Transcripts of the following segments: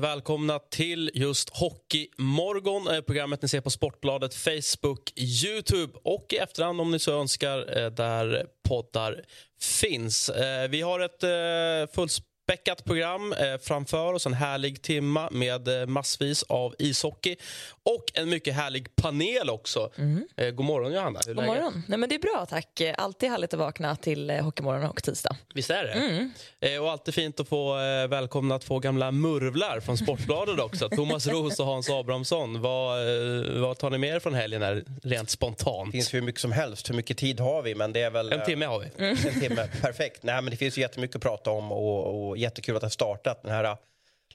Välkomna till just Hockeymorgon. Eh, programmet ni ser på Sportbladet, Facebook, Youtube och i efterhand om ni så önskar eh, där poddar finns. Eh, vi har ett eh, fullspäckat program eh, framför oss. En härlig timma med eh, massvis av ishockey och en mycket härlig panel också. Eh, God morgon, Johanna. Hur God läget? morgon. Nej, men det är bra, tack. Alltid härligt att vakna till Hockeymorgon och tisdag. Visst är det? Mm. Och alltid fint att få välkomna två gamla murvlar från Sportbladet också. Thomas Roos och Hans Abrahamsson. Vad, vad tar ni med er från helgen här, rent spontant? Det finns hur mycket som helst. Hur mycket tid har vi? Men det är väl, En timme har vi. En timme. Perfekt. Nej, men det finns ju jättemycket att prata om och, och jättekul att har startat. Den här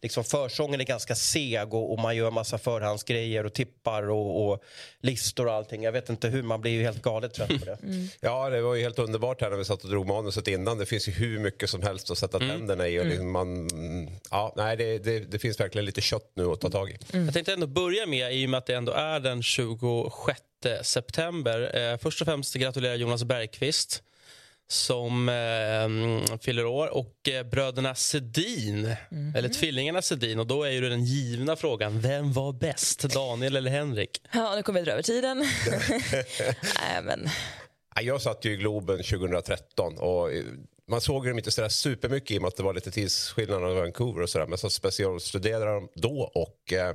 liksom försången är ganska seg och, och man gör massa förhandsgrejer och tippar och, och listor och allting. Jag vet inte hur, man blir ju helt galet trött på det. Ja, det var ju helt underbart här när vi satt och drog manuset innan. Det finns ju hur mycket som helst att sätta tänderna i. Och liksom man, ja, nej, det, det, det finns verkligen lite kött nu att ta tag i. Jag tänkte ändå börja med, i och med att det ändå är den 26 september. Eh, först och främst gratulera Jonas Bergqvist som eh, fyller år och eh, bröderna Sedin, eller tvillingarna Sedin. Och då är ju den givna frågan, vem var bäst, Daniel eller Henrik? Ja, nu kommer vi dra över tiden. Nej, men Jag satt ju i Globen 2013 och eh, man såg dem inte sådär supermycket i och med att det var lite tidsskillnad av Vancouver och sådär. Men så specialstuderade dem då och eh,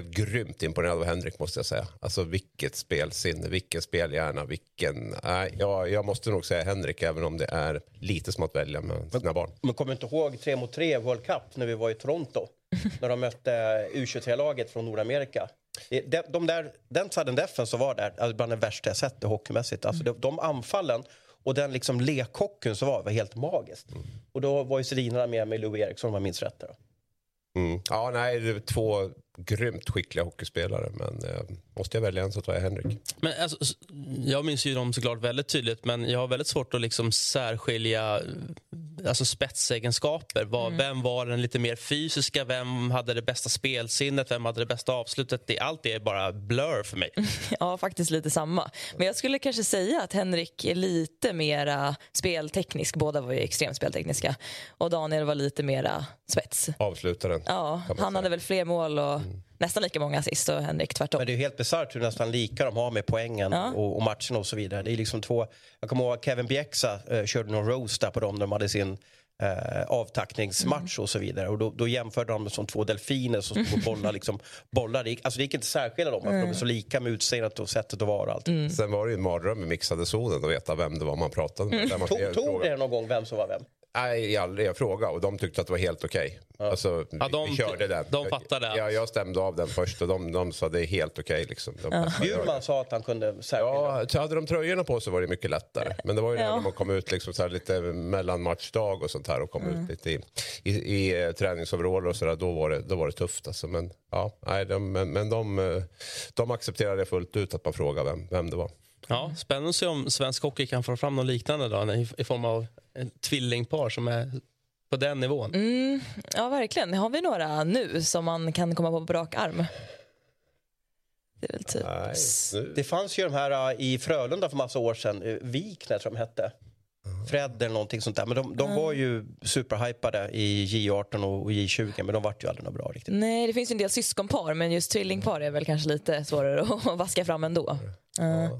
blev grymt imponerad av Henrik måste jag säga. Alltså vilket spelsinne, vilken spelhjärna, vilken... Nej, jag, jag måste nog säga Henrik även om det är lite som att välja med sina barn. Man kommer inte ihåg tre mot tre World Cup när vi var i Toronto. när de mötte U23-laget från Nordamerika. De, de där, den sudden defen som var där, alltså bland det värsta jag sett hockeymässigt. Alltså de, de anfallen och den liksom lekhockeyn som var, var helt magiskt. Och då var ju Sedinarna med med Louis Eriksson om jag minns rätt. Där. Mm. Ja, nej, det är två grymt skickliga hockeyspelare men eh, måste jag välja en så tar jag Henrik. Men alltså, jag minns ju dem såklart väldigt tydligt men jag har väldigt svårt att liksom särskilja alltså spetsegenskaper. Vad, Vem var den lite mer fysiska? Vem hade det bästa spelsinnet? Vem hade det bästa avslutet? Det, allt är bara blur för mig. ja, faktiskt lite samma. Men jag skulle kanske säga att Henrik är lite mera spelteknisk. Båda var ju extremt speltekniska. Och Daniel var lite mera spets. Avslutaren. Ja, han säga. hade väl fler mål och nästan lika många assist och Henrik tvärtom. Men det är ju helt bisarrt hur nästan lika de har med poängen Ja. och, och matcherna och så vidare. Det är liksom två, jag kommer ihåg att Kevin Bieksa eh, körde någon roast där på dem när de hade sin eh, avtackningsmatch och så vidare. Och då, då jämförde de som två delfiner som stod och bollade. Liksom, bollar. Det, gick, alltså det gick inte särskilja dem, för de är så lika med utseendet och sättet att vara allt. Sen var det ju en mardröm i mixade zonen att veta vem det var man pratade med. Man Tog, tog det någon gång vem som var vem? Nej, aldrig. Jag frågade och de tyckte att det var helt okej. Alltså, vi, Ja, de- vi körde den. de fattade att- Ja, jag stämde av den först och de, de sa det är helt okej. liksom. De passade göra Bjurman sa att han kunde särskilja. Ja, så hade de tröjorna på så var det mycket lättare. Men det var ju Ja. när man kom ut liksom så här lite mellan matchdag och sånt här och kom ut lite i, i, i eh, träningsoveraller och sådär. Då, var det, då var det tufft. Alltså. Men, ja, nej, de, men, men de, eh, de accepterade fullt ut att man frågade vem, vem det var. Ja, spännande att se om svensk hockey kan få fram något liknande då, i, form av en tvillingpar som är på den nivån. Mm, ja, verkligen. Har vi några nu som man kan komma på på rak arm? Det är väl typ... Nej, Det fanns ju de här uh, i Frölunda för massa år sedan, Wikner tror jag de hette. Fred eller någonting sånt där. Men de, de var ju superhypade i J18 och J20 men de vart ju aldrig något bra riktigt. Nej, det finns ju en del syskonpar, men just tvillingpar är väl kanske lite svårare att vaska fram ändå. Uh,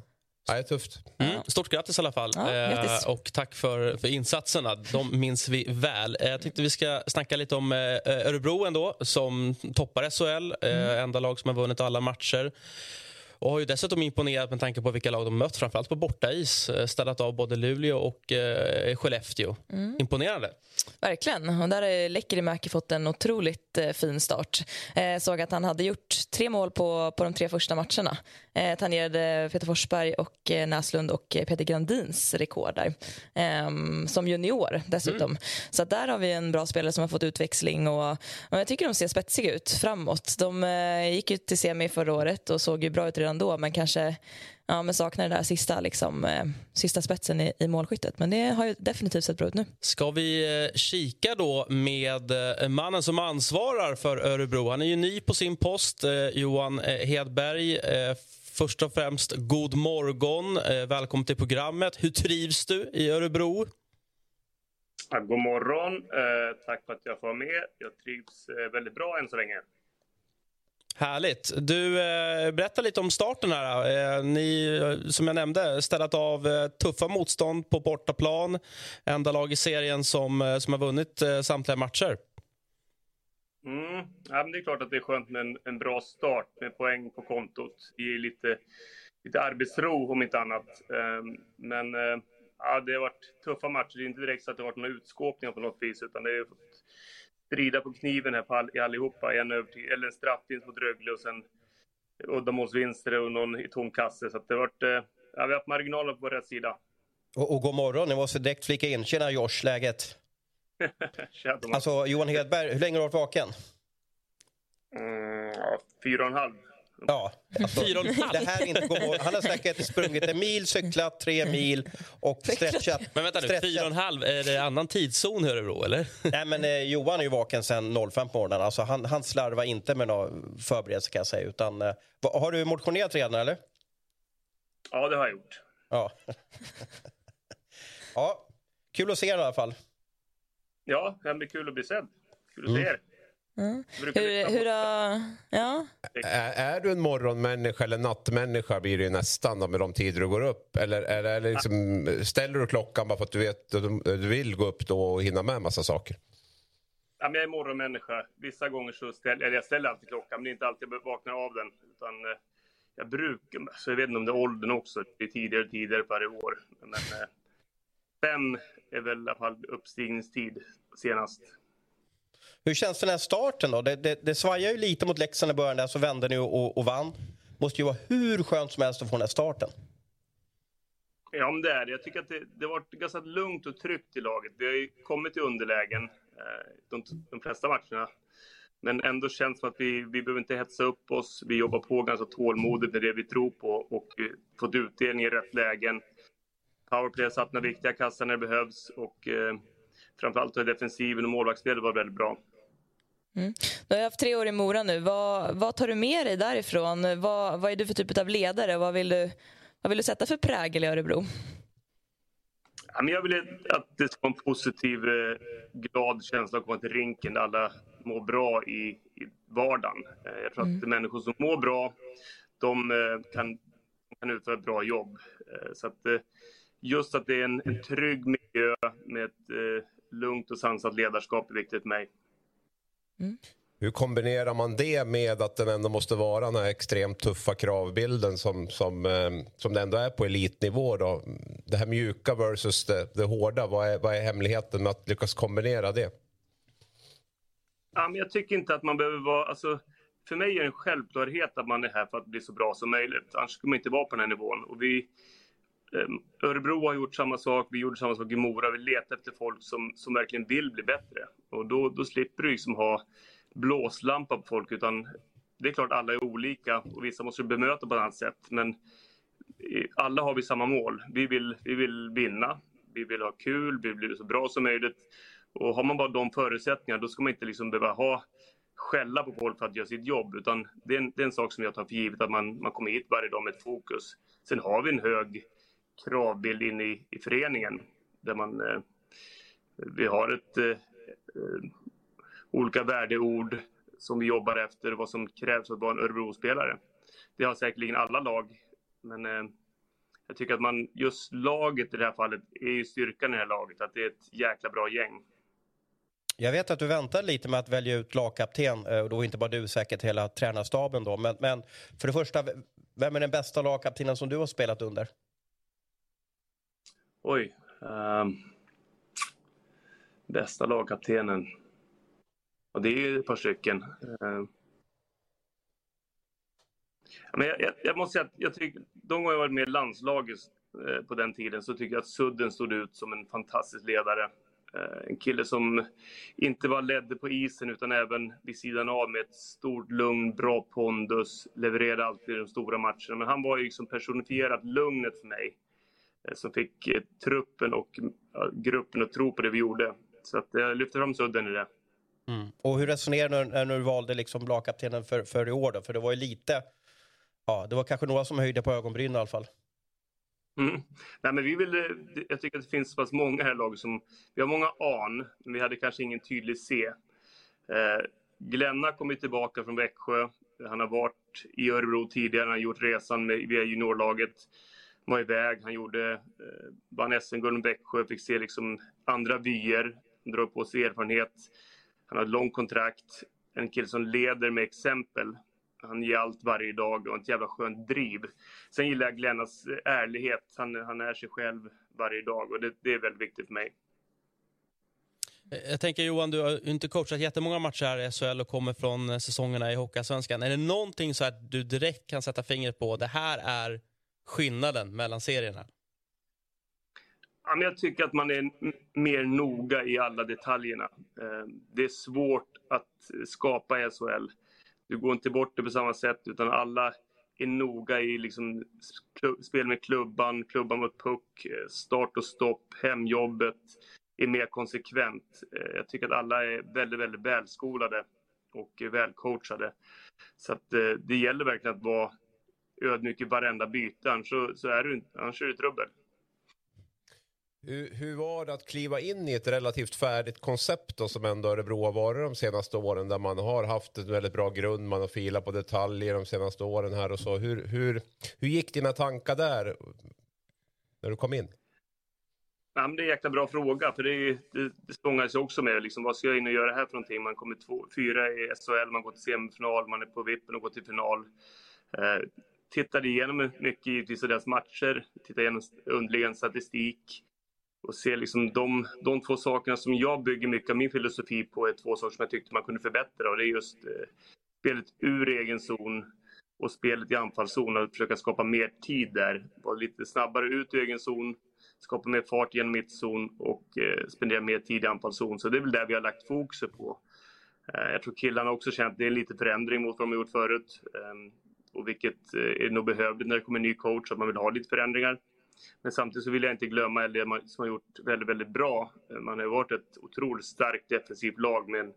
nej, tufft. Mm. Stort grattis i alla fall. Ja, Eh, och tack för, för insatserna. De minns vi väl. Eh, Jag tänkte vi ska snacka lite om eh, Örebro ändå, som toppar SHL. Eh, enda lag som har vunnit alla matcher. Och har ju dessutom imponerat med tanke på vilka lag de mött, framförallt på bortais. Städat av både Luleå och eh, Skellefteå. Imponerande. Verkligen. Och där har Lekkerimäki fått en otroligt eh, fin start. Eh, såg att han hade gjort tre mål på, på de tre första matcherna. Eh, tangerade Peter Forsberg, och eh, Näslund och eh, Peter Grandins rekord där. Ehm, som junior dessutom. Så att där har vi en bra spelare som har fått utväxling. Och, och jag tycker de ser spetsiga ut framåt. De eh, gick ut till semi förra året och såg ju bra ut redan ändå men kanske ja, men saknar den där sista, liksom, eh, sista spetsen i, i målskyttet. Men det har ju definitivt sett bra ut nu. Ska vi eh, kika då med eh, mannen som ansvarar för Örebro. Han är ju ny på sin post, eh, Johan eh, Hedberg. Först och främst, god morgon. Eh, välkommen till programmet. Hur trivs du i Örebro? God morgon. Eh, tack för att jag får vara med. Jag trivs eh, väldigt bra än så länge. Härligt. Du, berätta lite om starten. här. Ni, som jag nämnde, ställt av tuffa motstånd på bortaplan. Enda lag i serien som, som har vunnit samtliga matcher. Mm. Ja, men det är klart att det är skönt med en, en bra start med poäng på kontot. Det ger lite, lite arbetsro om inte annat. Ehm, men eh, ja, det har varit tuffa matcher. Det är inte direkt så att det har varit några utskåpningar på något vis, utan det har fått strida på kniven här på all, i allihopa. En övertid, eller en straffvinst mot Rögle och sen uddamålsvinster och någon i tom kasse. Så att det har varit, eh, ja, vi har haft marginaler på rätt sida. Och, och god morgon, jag måste direkt flika in. Tjena Josh, läget? Alltså Johan Hedberg, hur länge har du varit vaken? Mm, ja, fyra och en halv. Ja, alltså, Fyra och en halv. det här är inte morgon. Han har säkert sprungit en mil, cyklat tre mil och stretchat. Men vänta nu, stretchat. fyra och en halv, är det annan tidszon i Örebro eller? Nej, men eh, Johan är ju vaken sen 05 på morgonen. Alltså, han, han slarvar inte med några förberedelser kan jag säga. Utan, eh, vad- har du motionerat redan eller? Ja, det har jag gjort. Ja. ja, kul att se er i alla fall. Ja, det blir kul att bli sedd. Kul att se er. Mm. Hur, hur har... Ja. Är, är du en morgonmänniska eller nattmänniska blir det ju nästan då med de tider du går upp. Eller, eller, eller liksom, ställer du klockan bara för att du vet att du, du vill gå upp då och hinna med massa saker? Ja, men jag är morgonmänniska. Vissa gånger så ställer eller jag ställer alltid klockan, men det är inte alltid jag vaknar av den. Utan eh, jag brukar, så jag vet inte om det är åldern också, det är tidigare tidigare varje år. Men eh, fem är väl i alla fall uppstigningstid senast. Hur känns den här starten då? Det, det, det svajar ju lite mot Leksand i början där, så vände ni och, och, vann. Måste ju vara hur skönt som helst att få den här starten. Ja, men det är det. Jag tycker att det, det varit ganska lugnt och tryggt i laget. Vi har ju kommit till underlägen eh, de, de flesta matcherna. Men ändå känns det som att vi, vi behöver inte hetsa upp oss. Vi jobbar på ganska tålmodigt med det vi tror på och fått utdelning i rätt lägen. Powerplay satt några viktiga kassar när det behövs och eh, framförallt har defensiven och målvaktsspelet varit väldigt bra. Du har haft tre år i Mora nu. Vad, vad tar du med dig därifrån? Vad, vad är du för typ av ledare? Vad vill du, vad vill du sätta för prägel i Örebro? Ja, men jag vill att det ska vara en positiv, eh, glad känsla att komma till rinken där alla mår bra i, i vardagen. Eh, Jag tror att människor som mår bra, de eh, kan, kan utföra ett bra jobb. Eh, Så att eh, just att det är en, en trygg miljö med ett eh, lugnt och sansat ledarskap är viktigt för mig. Hur kombinerar man det med att den ändå måste vara den här extremt tuffa kravbilden som, som, eh, som det ändå är på elitnivå? Då? Det här mjuka versus det, det hårda. Vad är, vad är hemligheten med att lyckas kombinera det? Ja, men jag tycker inte att man behöver vara... Alltså, för mig är det en självklarhet att man är här för att bli så bra som möjligt. Annars skulle man inte vara på den här nivån. Och vi, Ehm, Örebro har gjort samma sak, vi gjorde samma sak i Mora. Vi letar efter folk som, som verkligen vill bli bättre. Och då, då slipper du liksom ha blåslampa på folk. Utan det är klart alla är olika och vissa måste du bemöta på ett annat sätt. Men eh, alla har vi samma mål. Vi vill, vi vill vinna, vi vill ha kul, vi vill bli så bra som möjligt. Och har man bara de förutsättningarna då ska man inte liksom behöva ha skälla på folk för att göra sitt jobb. Utan det är en, det är en sak som jag tar för givet att man, man kommer hit varje dag med ett fokus. Sen har vi en hög kravbild in i, i föreningen där man eh, vi har ett eh, eh olika värdeord som vi jobbar efter vad som krävs för att vara en Örebro-spelare. Det har säkerligen alla lag, men eh, jag tycker att man, just laget i det här fallet är ju styrkan i det här laget, att det är ett jäkla bra gäng. Jag vet att du väntar lite med att välja ut lagkapten, eh, och då inte bara du, säkert hela tränarstaben då. Men, men för det första, vem är den bästa lagkaptenen som du har spelat under? Oj. Um, bästa lagkaptenen. Och det är ju ett par stycken. Um, men jag, jag, jag måste säga att jag tycker, de gånger jag varit med i landslaget eh, på den tiden så tycker jag att Sudden stod ut som en fantastisk ledare. Eh, en kille som inte var ledde på isen utan även vid sidan av med ett stort lugn, bra pondus, levererade alltid de stora matcherna. Men han var ju liksom personifierat lugnet för mig. Eh, som fick eh, truppen och gruppen att tro på det vi gjorde. Så att jag lyfter fram Sudden i det. Mm. Och hur resonerade du när, du valde liksom lagkaptenen för, för i år då? För det var ju lite, ja, det var kanske några som höjde på ögonbrynen i alla fall. Mm. Nej, men vi vill, jag tycker att det finns så pass många här i laget som... Vi har många an, men vi hade kanske ingen tydlig C. Eh, Glenna kommer tillbaka från Växjö. Han har varit i Örebro tidigare, han har gjort resan med, via juniorlaget. Var iväg, han gjorde, eh, vann SM-guld med Växjö, fick se liksom andra vyer, drar på sig erfarenhet. Han har ett långt kontrakt, en kille som leder med exempel. Han ger allt varje dag och ett jävla skönt driv. Sen gillar jag Glennas eh, ärlighet. Han, han är sig själv varje dag och det, det är väldigt viktigt för mig. Eh, jag tänker Johan, du har inte coachat jättemånga matcher här i SHL och kommer från eh, säsongerna i Hockeyallsvenskan. Är det någonting så att du direkt kan sätta fingret på, det här är skillnaden mellan serierna? Jag tycker att man är mer noga i alla detaljerna. Eh, det är svårt att skapa SHL du går inte bort det på samma sätt utan alla är noga i liksom spel med klubban, klubban mot puck, eh, start och stopp, hemjobbet är mer konsekvent. Eh, jag tycker att alla är väldigt, väldigt välskolade och välcoachade. Så att det gäller verkligen att vara ödmjuk i varenda byte, annars, så, så är, du, annars är det trubbel. Hur, hur, var det att kliva in i ett relativt färdigt koncept då, som ändå Örebro har varit de senaste åren där man har haft en väldigt bra grund, man har filat på detaljer de senaste åren här och så. Hur, hur, hur gick dina tankar där när du kom in? Ja, men det är en jäkla bra fråga, för det, det, det stångar sig också med liksom, vad ska jag in och göra här för någonting? Man kommer två, fyra i SHL, man går till semifinal, man är på vippen och går till final. Eh, tittade igenom mycket givetvis av deras matcher, tittade igenom underliggande statistik och ser liksom de, de två sakerna som jag bygger mycket av min filosofi på är två saker som jag tyckte man kunde förbättra och det är just eh, spelet ur egen zon och spelet i anfallszon och försöka skapa mer tid där. Vara lite snabbare ut ur egen zon, skapa mer fart genom mittzon och eh, spendera mer tid i anfallszon. Så det är väl det vi har lagt fokus på. Eh, jag tror killarna också känt att det är lite förändring mot vad de har gjort förut. Eh, och vilket eh, är nog behövligt när det kommer en ny coach, att man vill ha lite förändringar. Men samtidigt så vill jag inte glömma det som har gjort väldigt, väldigt bra. Eh, man har varit ett otroligt starkt defensivt lag med en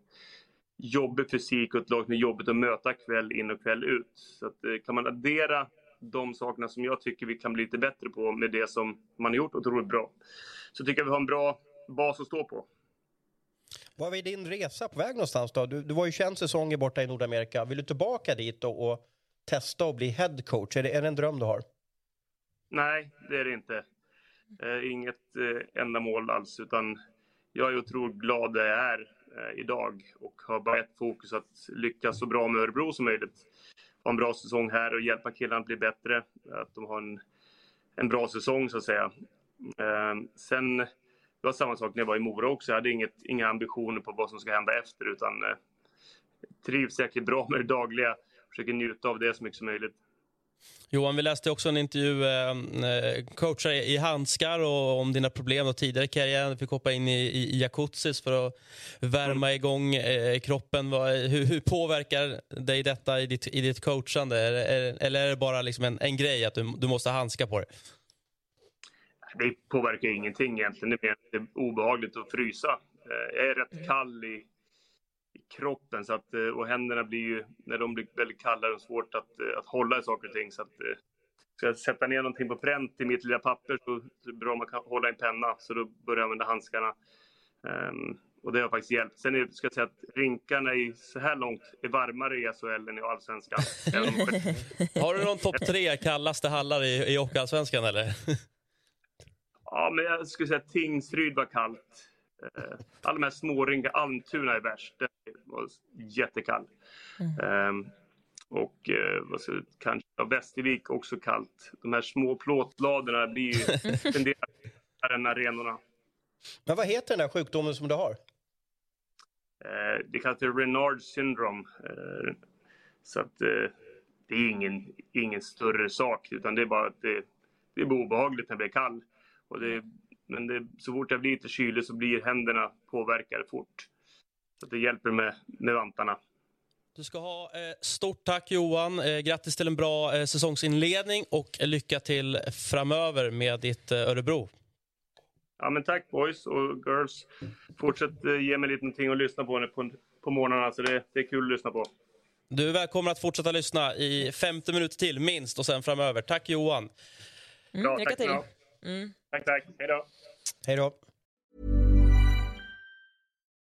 jobbig fysik och ett lag som är jobbigt att möta kväll in och kväll ut. Så att, eh, kan man addera de sakerna som jag tycker vi kan bli lite bättre på med det som man har gjort otroligt bra. Så tycker jag vi har en bra bas att stå på. Var är din resa på väg någonstans då? Du, du var ju 21 säsonger borta i Nordamerika. Vill du tillbaka dit och, och testa att bli head coach? Är det, är det en dröm du har? Nej, det är det inte. Eh, inget eh, ändamål alls, utan jag är otroligt glad där jag är eh, idag och har bara ett fokus att lyckas så bra med Örebro som möjligt. Ha en bra säsong här och hjälpa killarna att bli bättre. Att de har en, en bra säsong så att säga. Eh, sen, det var samma sak när jag var i Mora också. Jag hade inget, inga ambitioner på vad som ska hända efter utan eh, trivs jäkligt bra med det dagliga. Försöker njuta av det så mycket som möjligt. Johan, vi läste också en intervju, eh, eh coachar i handskar och om dina problem och tidigare i karriären. Du fick hoppa in i, i, i jacuzzis för att värma mm. igång eh, kroppen. Hur, hur, påverkar dig detta i ditt, i ditt coachande? Är, eller är det bara liksom en, en grej att du, du måste ha handskar på dig? Det påverkar ingenting egentligen. Det är obehagligt att frysa. Eh, jag är rätt mm. kall i kroppen. Så att, eh, och händerna blir ju, när de blir väldigt kalla, är det svårt att, eh, att hålla i saker och ting. Så att, eh, ska jag sätta ner någonting på pränt i mitt lilla papper så är det bra om man kan hålla en penna. Så då börjar jag använda handskarna. Um, och det har faktiskt hjälpt. Sen är, ska jag säga att rinkarna i, så här långt är varmare i SHL än i Allsvenskan. har du någon topp tre kallaste hallar i, i Hockeyallsvenskan eller? ja, men jag skulle säga Tingsryd var kallt. Eh, alla de här småringa, Almtuna är värst. Den var jättekall. Mm. Um, och eh, vad ska, kanske ja, Västervik också kallt. De här små plåtbladen blir ju tenderar än arenorna. Men vad heter den här sjukdomen som du har? Eh, det kallas för Renard syndrom. Eh, så att eh, det är ingen, ingen större sak utan det är bara att det, det är obehagligt när det blir kall. Och det Men det, så fort det blir lite kyligt så blir händerna påverkade fort. Så det hjälper med, med vantarna. Du ska ha eh, stort tack Johan. Eh, grattis till en bra eh, säsongsinledning och lycka till framöver med ditt eh, Örebro. Ja, men tack boys och girls. Fortsätt eh, ge mig lite någonting att lyssna på på, på morgnarna. Så det, det är kul att lyssna på. Du är välkommen att fortsätta lyssna i 50 minuter till minst och sen framöver. Tack Johan. Mm, lycka till. Mm. Tack, tack. Hej då. Hej då.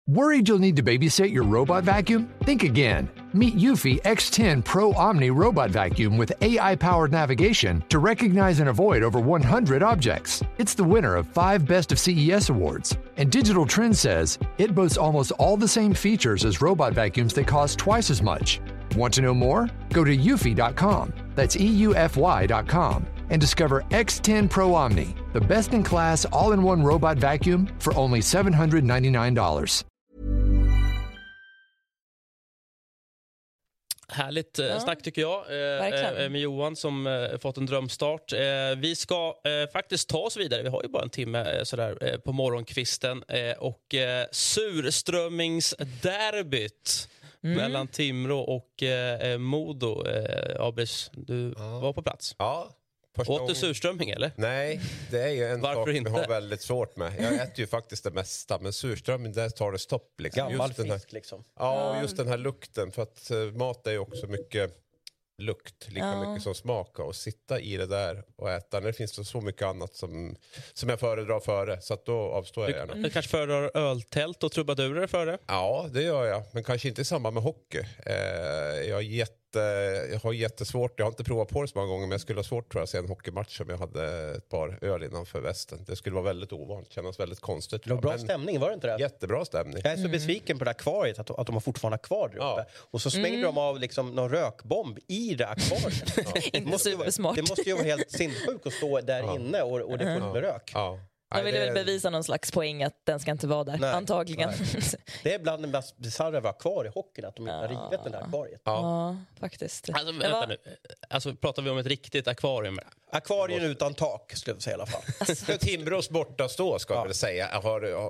Worried you'll need to babysit your robot vacuum? Think again. Meet Eufy X10 Pro Omni Robot Vacuum with AI powered navigation to recognize and avoid over 100 objects. It's the winner of five Best of CES awards. And Digital Trends says it boasts almost all the same features as robot vacuums that cost twice as much. Want to know more? Go to eufy.com. That's E EUFY.com and discover X10 Pro Omni, the best in class all in one robot vacuum for only $799. Härligt eh, Ja. snack tycker jag eh, Verkligen. eh, med Johan som eh, fått en drömstart. Eh, vi ska eh, faktiskt ta oss vidare. Vi har ju bara en timme eh, sådär, eh, på morgonkvisten. Eh, och eh, surströmmingsderbyt Mm. mellan Timrå och eh, Modo. Eh, Abris, du var på plats. Ja, första Åt du gången- surströmming eller? Nej, det är ju en Varför sak inte? jag har väldigt svårt med. Jag äter ju faktiskt det mesta, men surströmming där tar det stopp. Liksom. Gammal Just den här, fisk liksom. ja, och just den här lukten. För att eh, mat är ju också mycket lukt, lika Ja. mycket som smak. Och sitta i det där och äta, när det finns så- så mycket annat som, som jag föredrar före. Så att då avstår jag gärna. Du kanske föredrar öltält och trubadurer före? Ja, det gör jag. Men kanske inte i samband med hockey. Eh, jag, har jätte, jag har jättesvårt, jag har inte provat på det så många gånger, men jag skulle ha svårt tror jag, att se en hockeymatch om jag hade ett par öl innanför västen. Det skulle vara väldigt ovant, kännas väldigt konstigt. Det var bra Men stämning, var det inte det? Jättebra stämning. Jag är så besviken på det här akvariet, att, att de har fortfarande har kvar där uppe. Ja. Och så smängde de av liksom någon rökbomb i det akvariet. Det måste ju vara- supersmart. Det måste ju vara helt sinnessjukt att stå där inne och, och det är fullt med rök. Ja. De Nej, ville det- väl bevisa någon slags poäng att den ska inte vara där, Nej, antagligen. Det är bland det mest bisarra vi har kvar i hockeyn, att de inte har rivit det där akvariet. ja, faktiskt. Alltså, Det vänta var- nu. Alltså, pratar vi om ett riktigt akvarium? Akvarien utan tak, skulle jag säga i alla fall. För Timrås bortastå ska jag väl säga.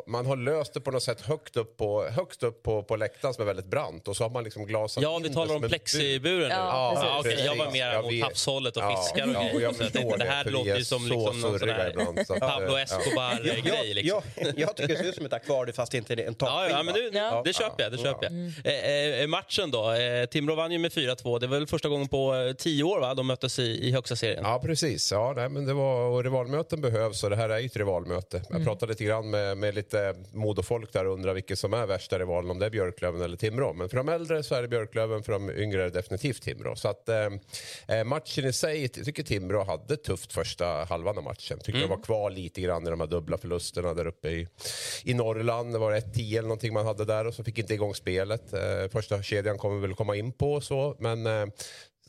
Man har löst det på något sätt högt upp på, högst upp på, på läktaren som är väldigt brant och så har man liksom glasat Ja, vi det talar om en bur. plexiburen nu. Ja. Ja, okej, jag var mer Ja, mot havshållet och Ja, fiskar och ja, och jag förstår det här för vi låter ju som så liksom någon sån här Pablo ja. Escobar-grej. Liksom. jag, jag tycker det ser ut som ett akvarium fast inte en Ja, takskiva. ja, men du, Ja. det köper jag. Det köper jag. Eh, eh, matchen då. Eh, Timrå vann ju med 4-2. Det var väl första gången på eh, tio år va? de möttes i, i högsta serien. Ja, precis. Ja, nej, men det var, och rivalmöten behövs och det här är ju ett rivalmöte. Jag pratade lite grann med, med lite modofolk där och undrar vilket som är värsta rivalen, om det är Björklöven eller Timrå. Men för de äldre så är det Björklöven, för de yngre är det definitivt Timrå. Så att eh, eh, matchen i sig, jag tycker Timrå hade tufft första halvan av matchen. Tycker de var kvar lite grann i de de här dubbla förlusterna där uppe i, i Norrland. Det var 1-10 eller någonting man hade där och så fick inte igång spelet. Eh, första kedjan kommer väl komma in på och så, men eh,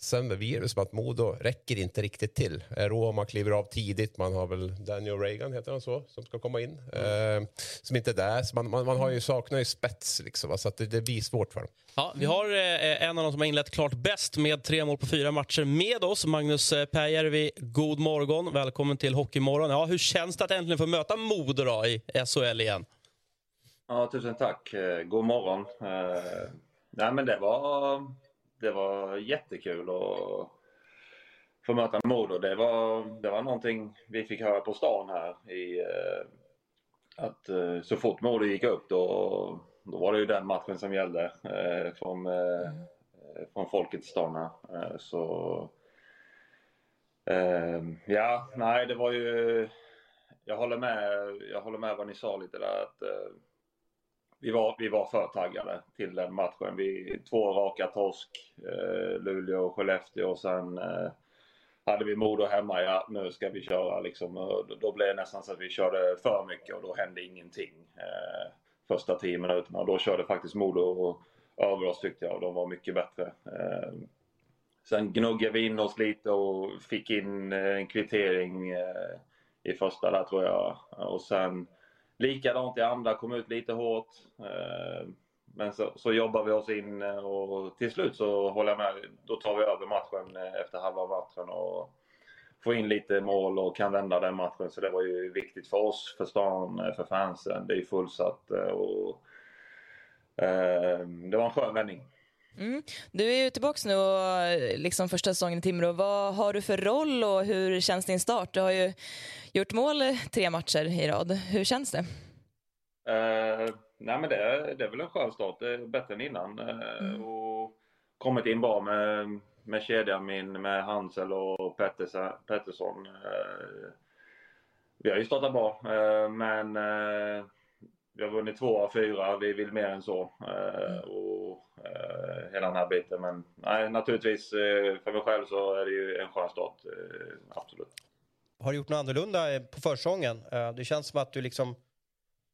Sen blir det som att Modo räcker inte riktigt till. Eh, Roma kliver av tidigt. Man har väl Daniel Reagan, heter han så, som ska komma in. Eh, som inte är där. Så man, man, man har ju, saknar ju spets, liksom, va, så att det, det blir svårt för dem. Ja, vi har eh, en av de som har inlett klart bäst med tre mål på fyra matcher med oss. Magnus eh, Pääjärvi, god morgon. Välkommen till Hockeymorgon. Ja, hur känns det att äntligen få möta Modo då i SHL igen? Ja, tusen tack. Eh, God morgon. Eh, nej, men det var, det var jättekul att få möta Modo. Det var, det var någonting vi fick höra på stan här. I, eh, att eh, så fort Modo gick upp då, då var det ju den matchen som gällde eh, från, eh, från folket i stan här. Så ja, nej det var ju jag håller med, jag håller med vad ni sa lite där att vi, var, vi var för taggade till den matchen. Vi, två raka torsk, eh, Luleå och Skellefteå och sen eh, hade vi Modo hemma. Ja, nu ska vi köra liksom. Då, blev det nästan så att vi körde för mycket och då hände ingenting eh, första tio minuterna. Och då körde faktiskt Modo över oss tyckte jag och de var mycket bättre. Eh, sen gnuggade vi in oss lite och fick in eh, en kvittering eh, i första där tror jag. Och sen likadant i andra, kom ut lite hårt. Eh, men så, så jobbar vi oss in eh, och till slut så håller jag med, då tar vi över matchen eh, efter halva matchen och, får in lite mål och kan vända den matchen. Så det var ju viktigt för oss, för stan, för fansen. Det är ju fullsatt och eh, det var en skön vändning. Mm. Du är ju tillbaka nu och liksom första säsongen i Timrå. Vad har du för roll och hur känns din start? Du har ju gjort mål tre matcher i rad. Hur känns det? Uh, nej men det, det är väl en skön start. Det är bättre än innan. Uh, mm. och kommit in bra med, med kedjan min, med Hansel och Pettersson. Uh, vi har ju startat bra, men vi har vunnit två av fyra. Vi vill mer än så. Mm. Och eh, hela den här biten. Men nej, naturligtvis eh, för mig själv så är det ju en skön start. Eh, absolut. Har du gjort något annorlunda eh, på försäsongen? Eh, det känns som att du liksom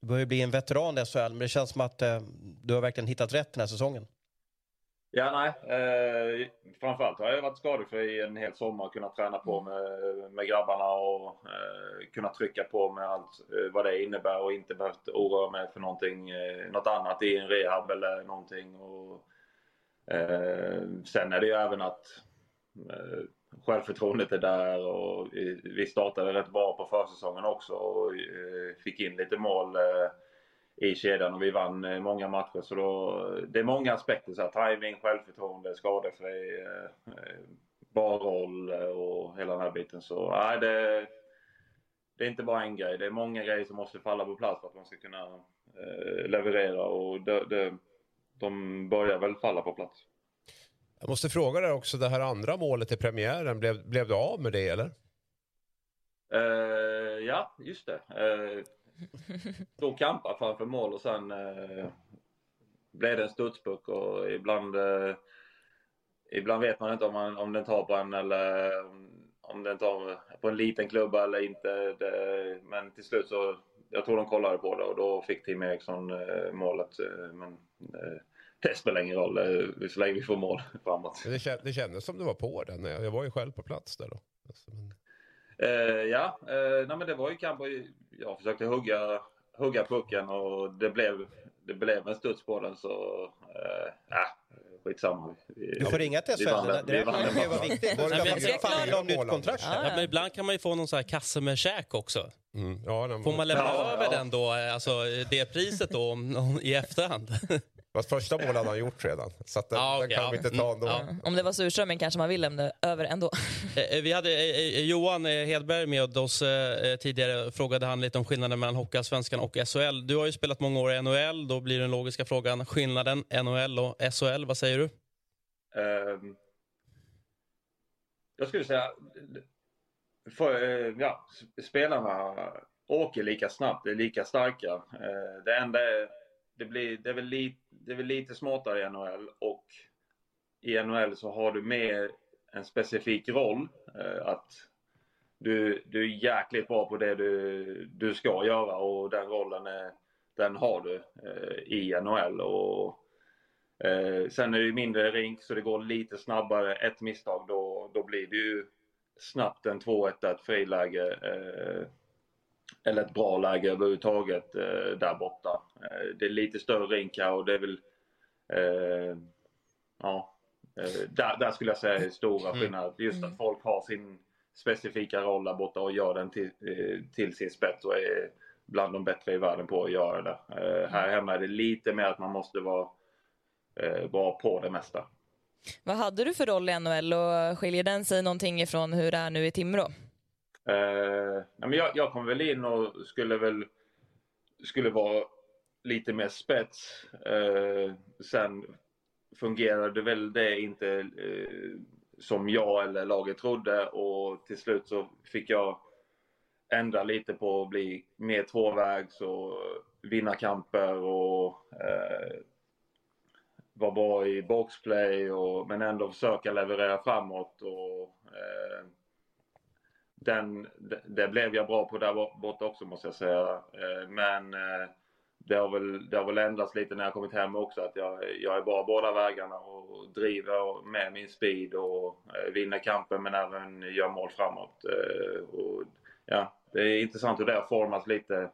du börjar bli en veteran i SHL, men det känns som att eh, du har verkligen hittat rätt den här säsongen. Ja, nej. Eh, framförallt har jag varit skadefri en hel sommar. och Kunnat träna på med, med grabbarna och eh, kunnat trycka på med allt eh, vad det innebär och inte behövt oroa mig för någonting, eh, något annat i en rehab eller någonting. Och, eh, sen är det ju även att eh, självförtroendet är där och vi startade rätt bra på försäsongen också och eh, fick in lite mål eh, i kedjan och vi vann eh, många matcher. Så då, det är många aspekter. Så här, timing, självförtroende, skadefri, eh, bra roll och hela den här biten. Så nej, det, det är inte bara en grej. Det är många grejer som måste falla på plats för att man ska kunna eh, leverera och det, det, de börjar väl falla på plats. Jag måste fråga dig också, det här andra målet i premiären, blev, blev du av med det eller? Uh, ja, just det. Uh, Stod och framför mål och sen eh, blev det en studspuck och ibland eh, Ibland vet man inte om, man, om den tar på en eller om, om den tar på en liten klubba eller inte. Det, men till slut så, jag tror de kollade på det och då fick Tim Eriksson eh, målet. Eh, men eh, det spelar ingen roll eh, så länge vi får mål framåt. Det, det kändes som du var på den. Jag var ju själv på plats där då. Alltså, men... Eh, ja, eh, nej men det var ju kanske, jag försökte hugga, hugga pucken och det blev, det blev en studs på den så, eh, ja, skitsamma. Vi, du får ringa till SHL, det, vara viktigt. Om nytt kontrakt? Ja, ja. men ibland kan man ju få någon sån här kasse med käk också. Mm. Ja, får man lämna ja, över den då, alltså det priset då i efterhand? Fast första målet hade han gjort redan. Så den, ah, okay, den kan ja. vi inte ta ändå. Mm, ja. Om det var surströmming kanske man vill lämna över ändå. Eh, eh, vi hade eh, Johan Hedberg med oss tidigare. Frågade han lite om skillnaden mellan Hockeyallsvenskan och SHL. Du har ju spelat många år i NHL. Då blir den logiska frågan skillnaden NHL och SHL. Vad säger du? Um, jag skulle säga... För, ja, spelarna åker lika snabbt, är lika starka. Det enda är det, blir, det, är väl lite, det är väl lite smartare i NHL och i NHL så har du mer en specifik roll. Eh, att du, du är jäkligt bra på det du, du ska göra och den rollen är, den har du eh, i NHL. Och, eh, sen är det mindre rink så det går lite snabbare. Ett misstag då, då blir det ju snabbt en 2-1 ett friläge. Eh, eller ett bra läge överhuvudtaget eh, där borta. Eh, det är lite större rink här och det är väl... Eh, ja, eh, där, där, skulle jag säga är stora mm. skillnader. Just att mm. folk har sin specifika roll där borta och gör den till, eh, till sin spets och är bland de bättre i världen på att göra det. Eh, här hemma är det lite mer att man måste vara bra på det mesta. Vad hade du för roll i NHL och skiljer den sig någonting ifrån hur det är nu i Timrå? Eh, men jag, jag kom väl in och skulle väl skulle vara lite mer spets. Eh, sen fungerade väl det inte eh, som jag eller laget trodde och till slut så fick jag ändra lite på att bli mer tvåvägs och vinna kamper och eh, vara bra i boxplay och, men ändå försöka leverera framåt och eh, den, det blev jag bra på där borta också måste jag säga. Eh, men eh, det har, väl, det har väl ändrats lite när jag kommit hem också att jag, jag är bra båda vägarna och driver med min speed och eh, vinner kampen men även gör mål framåt. Och, ja, det är intressant hur det har formats lite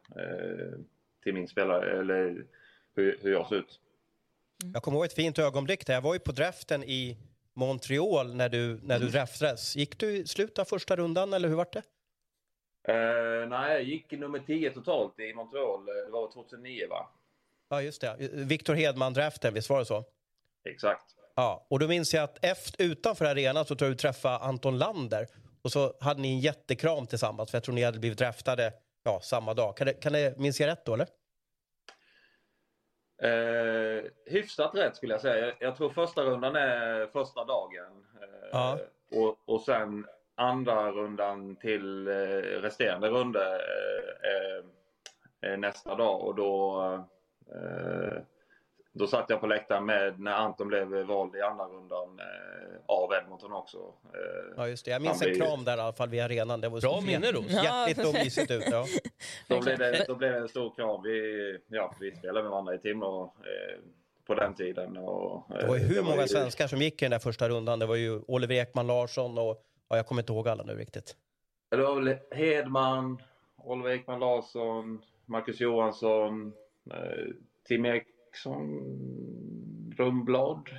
till min spelare eller hur, hur jag ser ut. Jag kommer ihåg ett fint ögonblick där. Jag var ju på draften i Montreal när du, när du draftades. Gick du i slutet av första rundan eller hur var det? Eh, nej, jag gick nummer 10 totalt i Montreal. Det var 2009 va? Ja, just det. Victor Hedman-draften, visst var det så? Exakt. Ja, och då minns jag att efter, utanför arenan så tror jag du träffade Anton Lander och så hade ni en jättekram tillsammans för jag tror ni hade blivit draftade ja, samma dag. Kan det, kan det, minns jag rätt då eller? Eh, hyfsat rätt skulle jag säga. Jag, jag tror första rundan är första dagen. Eh, Ja. och, och sen andra rundan till eh, resterande runder eh, eh, nästa dag och då eh, då satt jag på läktaren med när Anton blev vald i andra rundan eh, av Edmonton också. Eh, Ja, just det. Jag minns en kram där i alla fall vid arenan. Det var Bra minne, Ros. Hjärtligt och mysigt ut. Ja. Då blev, det, då blev det en stor kram. Vi, ja, vi spelade med varandra i Timrå eh, på den tiden. Och, eh, Det var ju hur många ju- svenskar som gick i den där första rundan. Det var ju Oliver Ekman Larsson och ja, jag kommer inte ihåg alla nu riktigt. Det var väl Hedman, Oliver Ekman Larsson, Marcus Johansson, eh, Tim Eriksson, Rumblad.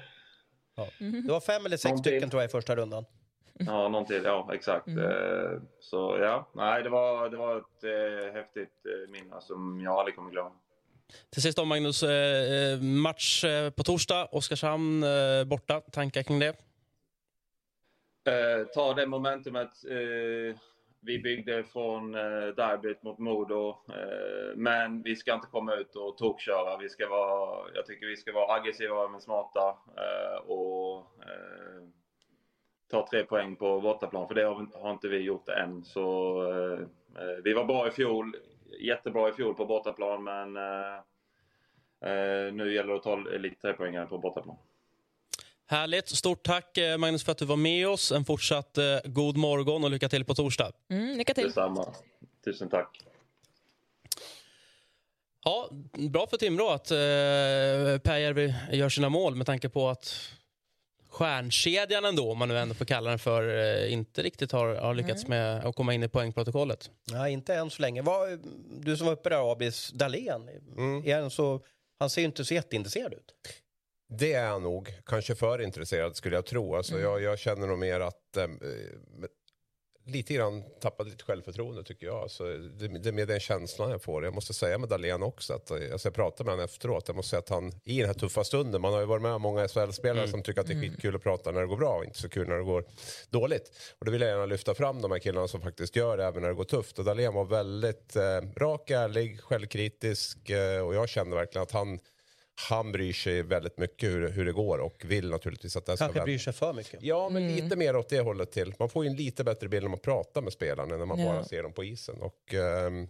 Det var fem eller sex Någonting. stycken tror jag i första rundan. Ja, någon till. Ja, exakt. Eh, så ja, nej, det var, det var ett eh, häftigt eh, minne som jag aldrig kommer glömma. Till sist då, Magnus. Eh, match på torsdag. Oskarshamn eh, borta. Tankar kring det? Eh, ta det momentumet eh, vi byggde från eh, derbyt mot Modo. Eh, men vi ska inte komma ut och tokköra. Vi ska vara, jag tycker vi ska vara aggressiva men smarta eh, och eh, ta tre poäng på bortaplan. För det har, har inte vi gjort än. Så, eh, eh, vi var bra i fjol. Jättebra i fjol på bortaplan men eh, eh, nu gäller det att ta lite tre poäng på bortaplan. Härligt. Stort tack eh, Magnus för att du var med oss. En fortsatt eh, god morgon och lycka till på torsdag. Mm, lycka till. Detsamma. Tusen tack. Ja, bra för Timrå att eh, Pääjärvi gör sina mål med tanke på att stjärnkedjan ändå, om man nu ändå får kalla den för, eh, inte riktigt har, har lyckats med att komma in i poängprotokollet. Nej, inte än så länge. Vad, du som var uppe där, Abis Dahlén, är han, så, han ser ju inte så jätteintresserad ut. Det är han nog. Kanske för intresserad skulle jag tro. Alltså, jag, jag känner nog mer att eh, lite grann tappade lite självförtroende tycker jag. Alltså, det, det är med den känslan jag får. Jag måste säga med Dahlén också. Att, eh, alltså, jag pratade med honom efteråt. Jag måste säga att han i den här tuffa stunden. Man har ju varit med många SHL-spelare som tycker att det är skitkul att prata när det går bra och inte så kul när det går dåligt. Och då vill jag gärna lyfta fram de här killarna som faktiskt gör det även när det går tufft. Och Dahlén var väldigt eh, rak, ärlig, självkritisk eh, och jag kände verkligen att han han bryr sig väldigt mycket hur, hur det går och vill naturligtvis att det ska Kanske vända. bryr sig för mycket. Ja, men lite mer åt det hållet till. Man får ju en lite bättre bild när man pratar med spelarna än när man Ja. bara ser dem på isen. Och, ehm,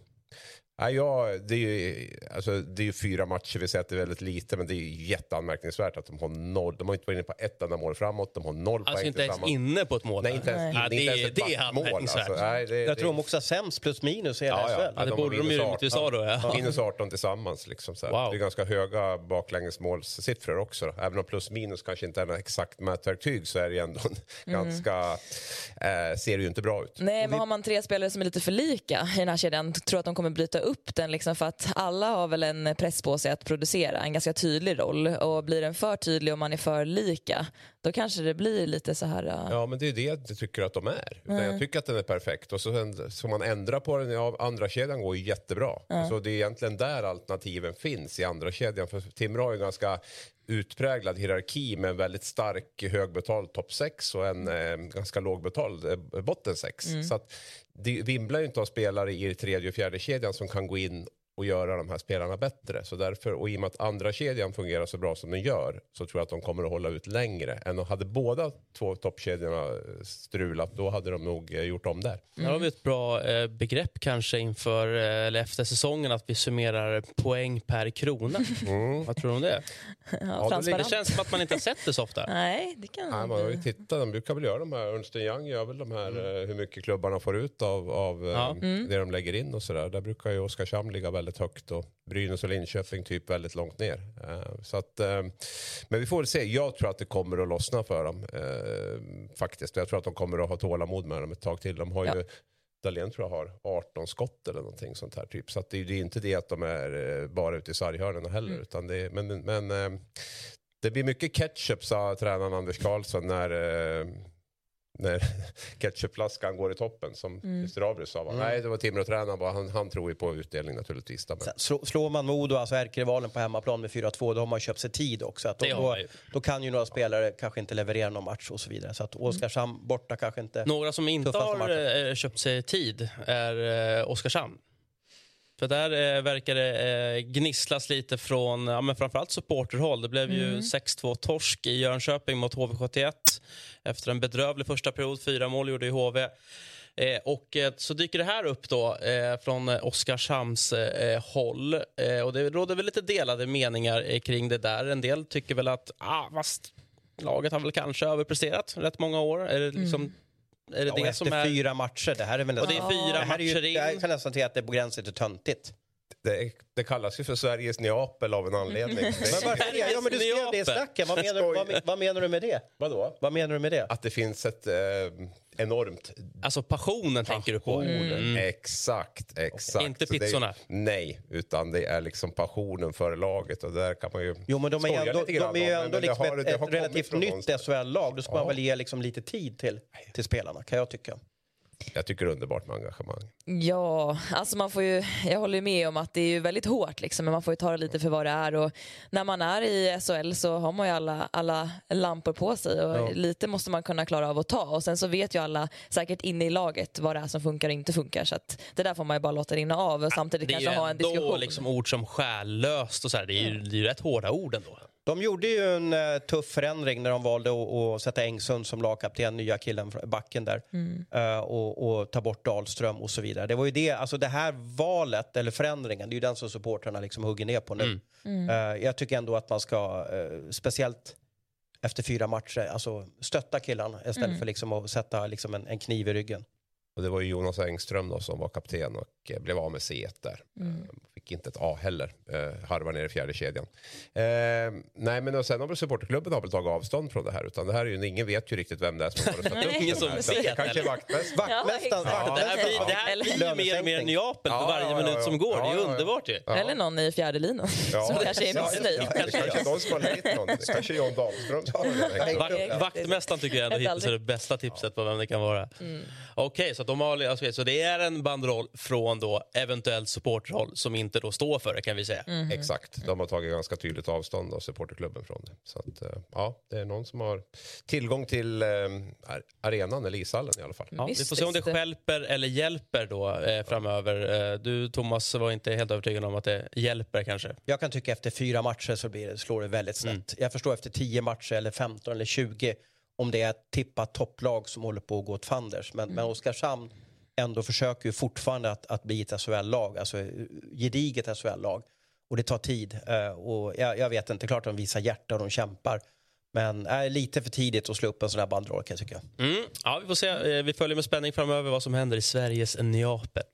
nej, ja, det, är ju, alltså, det är ju fyra matcher, vi säger att det är väldigt lite, men det är ju jätteanmärkningsvärt att de har noll. De har inte varit inne på ett enda mål framåt, de har noll Alltså poäng inte ens inne på ett mål. Nej, inte ens, Ja, inne, det, inte ens det är backmål. anmärkningsvärt. Alltså, nej, det, Jag tror de det, också har sämst plus minus i hela Ja, ja. SHL. Ja, det de borde de ju minus rimligtvis 18. ha då. Ja. Minus 18 tillsammans. Liksom, så här. Wow. Det är ganska höga baklängesmålssiffror också. Då. Även om plus minus kanske inte är något exakt mätverktyg så är det ju ändå en ganska... Eh, ser det ju inte bra ut. Nej, men har man tre spelare som är lite för lika i den här kedjan, tror att de kommer bryta upp den? Liksom för att alla har väl en press på sig att producera en ganska tydlig roll. Och blir den för tydlig och man är för lika, då kanske det blir lite så här... uh, Ja, men det är det jag inte tycker att de är. Utan jag tycker att den är perfekt. Och så ska man ändra på den, ja, andra kedjan går ju jättebra. Alltså, det är egentligen där alternativen finns i andra kedjan. För Timrå har ju en ganska utpräglad hierarki med en väldigt stark högbetald topp 6 och en eh, ganska lågbetald eh, botten 6. Så att det vimlar ju inte av spelare i tredje och fjärde kedjan som kan gå in och göra de här spelarna bättre. Så därför, och i och med att andra kedjan fungerar så bra som den gör så tror jag att de kommer att hålla ut längre. Än om hade båda två toppkedjorna strulat, då hade de nog eh, gjort om där. Här har vi ett bra eh, begrepp kanske inför eh, eller efter säsongen att vi summerar poäng per krona. Vad tror du om det? ja, det Det känns som att man inte har sett det så ofta. Nej, det kan Nej, man har ju tittat, de brukar väl göra de här, Ernst Young gör väl de här eh, hur mycket klubbarna får ut av, av eh, Ja. det de lägger in och sådär. Där brukar ju Oskarshamn ligga väldigt högt och Brynäs och Linköping typ väldigt långt ner. Eh, så att, eh, men vi får väl se, jag tror att det kommer att lossna för dem eh, faktiskt. Jag tror att de kommer att ha tålamod med dem ett tag till. De har ju Dahlén tror jag har 18 skott eller någonting sånt här typ. Så att det, är- inte det att de är bara ute i sarghörnen heller. Utan det, men men Det blir mycket ketchup, sa tränaren Anders Karlsson när, när ketchupflaskan går i toppen. Som Mm. Christer Abrys sa. va? Nej, det var Timrå-tränaren. bara, Han, han tror ju på utdelning naturligtvis. Då, men... Slå- Slår man Modo, alltså ärkerivalen på hemmaplan med 4-2, då har man köpt sig tid också. Att då, då, då kan ju några spelare kanske inte leverera någon match och så vidare. Så att Oskarshamn borta kanske inte... Några som inte har matchen. eh, köpt sig tid är eh, Oskarshamn. För där eh, verkar det eh, gnisslas lite från ja, men framförallt supporterhåll. Det blev ju 6-2 torsk i Jönköping mot HV71 efter en bedrövlig första period. Fyra mål gjorde ju HV. Eh, och eh, så dyker det här upp då eh, från eh, Oskarshamns håll. Och det råder väl lite delade meningar kring det där. En del tycker väl att ah, fast laget har väl kanske överpresterat rätt många år. Är det liksom är det, Ja, det efter som är... fyra matcher. Det här är väl Och det är fyra det här är ju, matcher in. Jag kan nästan säga att det är på gränsen till töntigt. Det, det kallas ju för Sveriges Neapel av en anledning. Men varför? Ja, men du skrev det i snacken. Vad menar, vad, vad menar du med det? Vadå? Vad menar du med det? Att det finns ett eh, enormt... Alltså passionen tänker du på. Mm. Exakt, exakt. Inte det är- pizzorna. nej, utan det är liksom passionen för laget. Och där kan man ju Jo, men de är ju ändå, de är ju ändå liksom har- ett, ett relativt nytt. SHL-lag. Då ska man Ja. väl ge liksom lite tid till, till spelarna, kan jag tycka. Jag tycker det är underbart med engagemang. Ja, alltså man får ju, jag håller ju med om att det är ju väldigt hårt liksom, men man får ju ta det lite för vad det är. Och när man är i SHL så har man ju alla, alla lampor på sig och Ja. lite måste man kunna klara av att ta. Och sen så vet ju alla säkert inne i laget vad det är som funkar och inte funkar. Så att det där får man ju bara låta rinna av och samtidigt Det är ju kanske ha en ändå diskussion. liksom ord som själlöst och så här. Det är ju, det är ju rätt hårda ord ändå. De gjorde ju en eh, tuff förändring när de valde att, att sätta Engsund som lagkapten, nya killen, från backen där, Eh, och, och ta bort Dahlström och så vidare. Det var ju det, alltså det här valet, eller förändringen, det är ju den som supportrarna liksom hugger ner på nu. Eh, jag tycker ändå att man ska, eh, speciellt efter fyra matcher, alltså stötta killarna istället för liksom att sätta liksom en, en kniv i ryggen. Och det var ju Jonas Engström då som var kapten och eh, blev av med C1 där. Mm. Fick inte ett A heller. Eh, harvar ner i fjärde kedjan. Eh, nej men och sen har väl supporterklubben har väl tagit avstånd från det här. Utan det här är ju, ingen vet ju riktigt vem det är som har satt upp Ingen det som här. Att det vet, kanske är vaktmästaren. Vaktmästaren, exakt. Det här blir, det här blir ju mer och mer. Neapel för Ja, varje ja, ja, minut ja. som går. Det är Ja, ju ja, ja. underbart ju. Ja. Eller någon i fjärde linan som kanske är ja, missnöjd. Ja, det kanske är de som har lejt någon. Kanske John Dahlström som har vaktmästaren tycker jag ändå hittills är det bästa tipset på vem det kan vara. Okej, så, att de har, så det är en banderoll från då eventuellt supporterhåll som inte då står för det kan vi säga. Exakt, de har tagit ganska tydligt avstånd av supporterklubben från det. Så att, eh, ja, det är någon som har tillgång till eh, ar- arenan eller ishallen i alla fall. Ja, vi får se om det stjälper eller hjälper då eh, framöver. Eh, du Thomas var inte helt övertygad om att det hjälper kanske. Jag kan tycka efter fyra matcher så blir det, slår det väldigt snett. Jag förstår efter 10 matcher eller 15 eller 20 om det är ett tippat topplag som håller på att gå åt fanders. Men, men Oskarshamn ändå försöker ju fortfarande att, att bli ett SHL-lag, alltså eh, gediget SHL-lag. Och det tar tid. Eh, och jag, jag vet inte, klart de visar hjärta och de kämpar. Men är lite för tidigt att slå upp en sån här banderoll kan jag tycka. Mm. Ja, vi får se. Eh, Vi följer med spänning framöver vad som händer i Sveriges Neapel.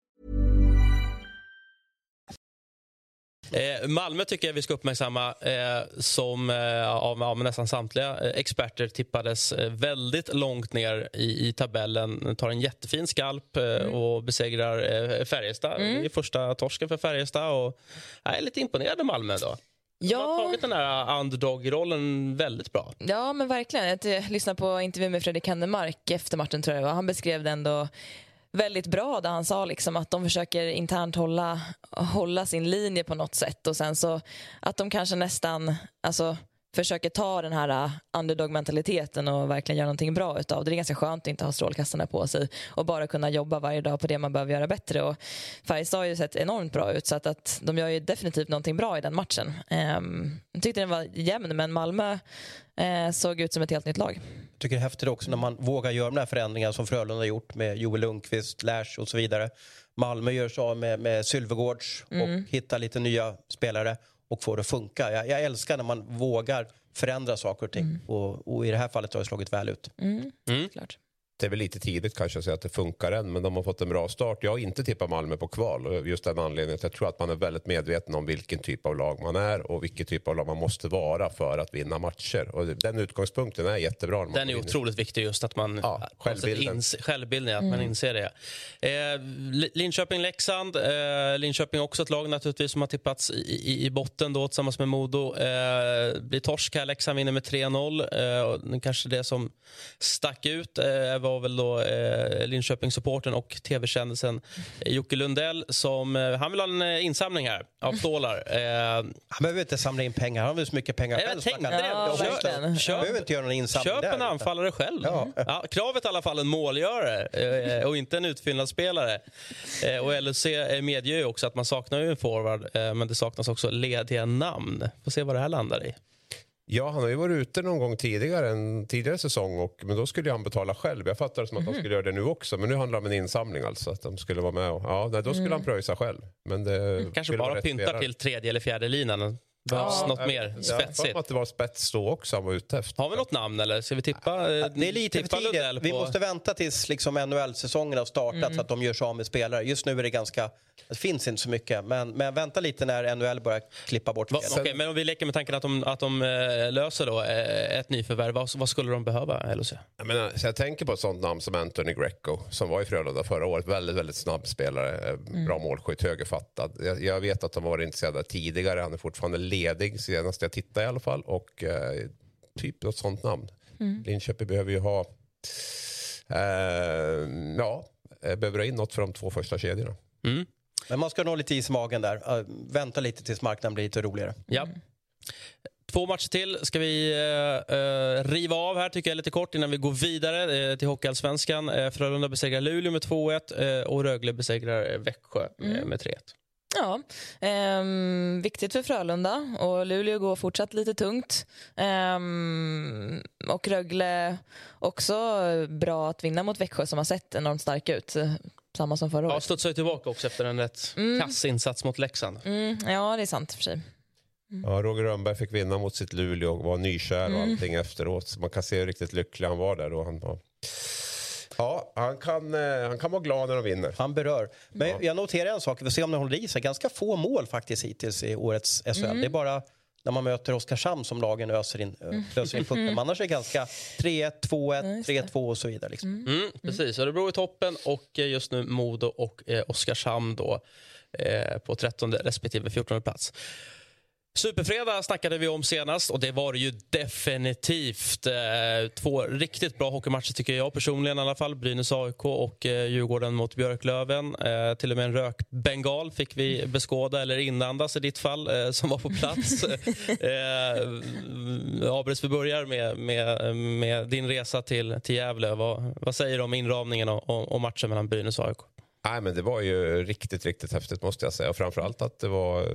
Eh, Malmö tycker jag vi ska uppmärksamma eh, som eh, av, av nästan samtliga eh, experter tippades eh, väldigt långt ner i, i tabellen. Tar en jättefin skalp eh, och besegrar Färjestad i första torsken för Färjestad. Och, jag är lite imponerad av Malmö då. De har Ja. tagit den här underdog-rollen väldigt bra. Ja, men verkligen. Jag lyssnade på intervjun med Fredrik Hennemark efter matchen tror jag det. Han beskrev det ändå väldigt bra där han sa liksom att de försöker internt hålla, hålla sin linje på något sätt och sen så att de kanske nästan alltså, försöker ta den här uh, underdog-mentaliteten och verkligen göra någonting bra utav det. Det är ganska skönt att inte ha strålkastarna på sig och bara kunna jobba varje dag på det man behöver göra bättre. Och Färjestad har ju sett enormt bra ut så att, att de gör ju definitivt någonting bra i den matchen. Um, jag tyckte den var jämn men Malmö eh, såg ut som ett helt nytt lag. Jag tycker det är häftigt också när man vågar göra de här förändringarna som Frölunda har gjort med Joel Lundqvist, Lash och så vidare. Malmö gör så med, med Sylvegårds och hittar lite nya spelare. Och få det att funka. Jag, jag älskar när man vågar förändra saker och ting. Och, och i det här fallet har det slagit väl ut. Mm. Mm. Klart. Det är väl lite tidigt kanske att säga att det funkar än, men de har fått en bra start. Jag har inte tippat Malmö på kval, just den anledningen att jag tror att man är väldigt medveten om vilken typ av lag man är och vilken typ av lag man måste vara för att vinna matcher. Och den utgångspunkten är jättebra. Den är vinner. otroligt viktig just att man Ja, självbilden. Självbilden, att man inser det. Eh, Li- Linköping-Leksand. Eh, Linköping också ett lag naturligtvis som har tippats i, i, i botten då tillsammans med Modo. Eh, blir torsk här. Leksand vinner med 3-0. Eh, kanske det som stack ut eh, var väl då eh, Linköping-supporten och tv-kändisen Jocke Lundell som eh, han vill ha en eh, insamling här av stålar. Eh, Han behöver inte samla in pengar. Han har väl så mycket pengar själv. tänkte. Ja, behöver inte göra någon insamling Köp där, en utan- anfallare själv. Ja. Ja, kravet i alla fall en målgörare eh, och inte en utfyllnadsspelare. Eh, och eh, medger ju också att man saknar ju en forward, men det saknas också lediga namn. Får se vad det här landar i. Ja, han har ju varit ute någon gång tidigare, en tidigare säsong, och, men då skulle han betala själv. Jag fattar det som att han skulle göra det nu också, men nu handlar det om en insamling alltså. Att de skulle vara med och, ja, nej, då skulle han pröjsa själv. Men det Kanske skulle vara bara pyntar spelare. till tredje eller fjärde linan. Behövs Ja, något mer Jag har för spetsigt. mig att det var spets då också han var ute efter. Har vi något namn eller ska vi tippa? eh, Det är lite för tidigt. Vi på- måste vänta tills liksom NHL-säsongen har startat så att de gör sig av med spelare. Just nu är det ganska... Det finns inte så mycket. Men, men vänta lite när NHL börjar klippa bort spelare. okej, men om vi leker med tanken att de, att de eh, löser då, eh, ett nyförvärv, vad, vad skulle de behöva, LHC? Jag, menar, så jag tänker på ett sånt namn som Anthony Greco som var i Frölunda förra året. Väldigt, väldigt snabb spelare, eh, bra målskytt, högerfattad. Jag, jag vet att de var intresserade tidigare. Han är fortfarande ledig senast jag tittade i alla fall. Och eh, typ något sånt namn. Linköping behöver ju ha... Eh, ja, eh, behöver ha in något för de två första kedjorna. Mm. Men man ska nog lite is i magen där. Uh, vänta lite tills marknaden blir lite roligare. Ja. Två matcher till ska vi eh, eh, riva av här tycker jag lite kort innan vi går vidare eh, till Hockeyallsvenskan. Eh, Frölunda besegrar Luleå med 2-1 eh, och Rögle besegrar eh, Växjö med, med 3-1. Ja, ehm, viktigt för Frölunda och Luleå går fortsatt lite tungt. Ehm, och Rögle också bra att vinna mot Växjö som har sett enormt stark ut. Samma som förra Ja, året. studsar ju tillbaka också efter en rätt kass insats mot Leksand. Mm, ja, det är sant för sig. Ja, Roger Rönnberg fick vinna mot sitt Luleå och var nykär och Mm. allting efteråt. Så man kan se hur riktigt lycklig han var där. Och han var... Ja, han kan, eh, han kan vara glad när de vinner. Han berör. Men jag noterar en sak, vi får se om det håller i sig. Ganska få mål faktiskt hittills i årets SHL. Det är bara när man möter Oskarshamn som lagen öser in, ö- öser in pucken. Men annars är det ganska 3-1, 2-1, 3-2 och så vidare. Liksom. Mm, precis, Örebro i toppen och eh, just nu Modo och eh, Oskarshamn då, eh, på 13 respektive 14 plats. Superfredag snackade vi om senast och det var det ju definitivt. Eh, två riktigt bra hockeymatcher tycker jag personligen i alla fall. Brynäs AIK och eh, Djurgården mot Björklöven. Eh, till och med en rökbengal fick vi beskåda, eller inandas i ditt fall, som var på plats. Abris, vi börjar med, med, med din resa till, till Gävle. Vad, vad säger du om inramningen och, och, och matchen mellan Brynäs och AIK? Nej, men det var ju riktigt, riktigt häftigt måste jag säga. Och framförallt att det var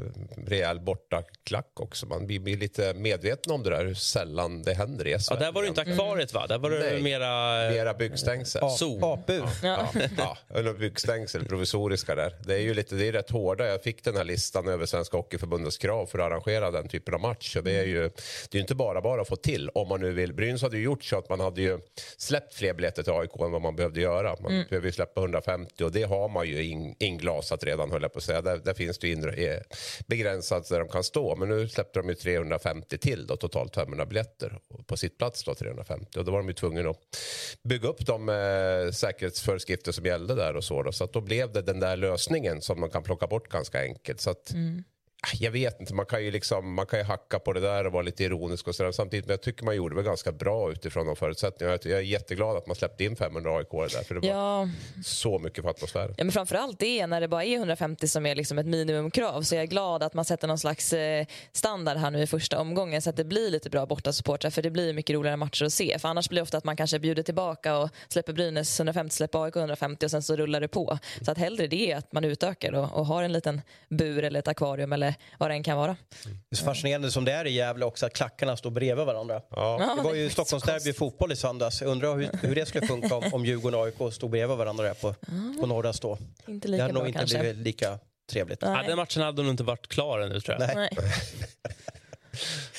rejäl bortaklack också. Man blir, blir lite medveten om det där hur sällan det händer i SHL. Ja, där var det inte akvariet, va? Där var det Nej. mera... Mera byggstängsel. A- Zon. Apur. Ja, ja, eller byggstängsel, provisoriska där. Det är ju lite, det är rätt hårda. Jag fick den här listan över Svenska Hockeyförbundets krav för att arrangera den typen av match. Och det är ju det är inte bara bara att få till om man nu vill. Brynäs hade ju gjort så att man hade ju släppt fler biljetter till AIK än vad man behövde göra. Man behöver ju släppa 150 och det har har man ju in, inglasat redan höll jag på att säga. Där, där finns det ju inre, eh, begränsat där de kan stå. Men nu släppte de ju 350 till då, totalt 500 biljetter. På sitt plats då 350 och då var de ju tvungna att bygga upp de eh, säkerhetsföreskrifter som gällde där och så. Då. Så att då blev det den där lösningen som man kan plocka bort ganska enkelt. Så att, mm. Jag vet inte, man kan, ju liksom, man kan ju hacka på det där och vara lite ironisk och sådär. Samtidigt, men jag tycker man gjorde det ganska bra utifrån de förutsättningarna. Jag är jätteglad att man släppte in 500 AIK där, för det var Ja, så mycket för atmosfären. Ja, men framförallt det när det bara är 150 som är liksom ett minimumkrav. Så jag är glad att man sätter någon slags eh, standard här nu i första omgången så att det blir lite bra bortasupportrar för det blir mycket roligare matcher att se. För annars blir det ofta att man kanske bjuder tillbaka och släpper Brynäs 150, släpper AIK 150 och sen så rullar det på. Så att hellre det att man utökar och, och har en liten bur eller ett akvarium eller vad det än kan vara. Det är så fascinerande som det är i Gävle också att klackarna står bredvid varandra. Ja. Det var det ju Stockholmsderby konstigt. fotboll i söndags. Jag undrar hur, hur det skulle funka om, om Djurgården och AIK stod bredvid varandra där på, på norra stå. Inte Det lika hade nog inte kanske. blivit lika trevligt. Ja, den matchen hade nog inte varit klar ännu tror jag. Nej.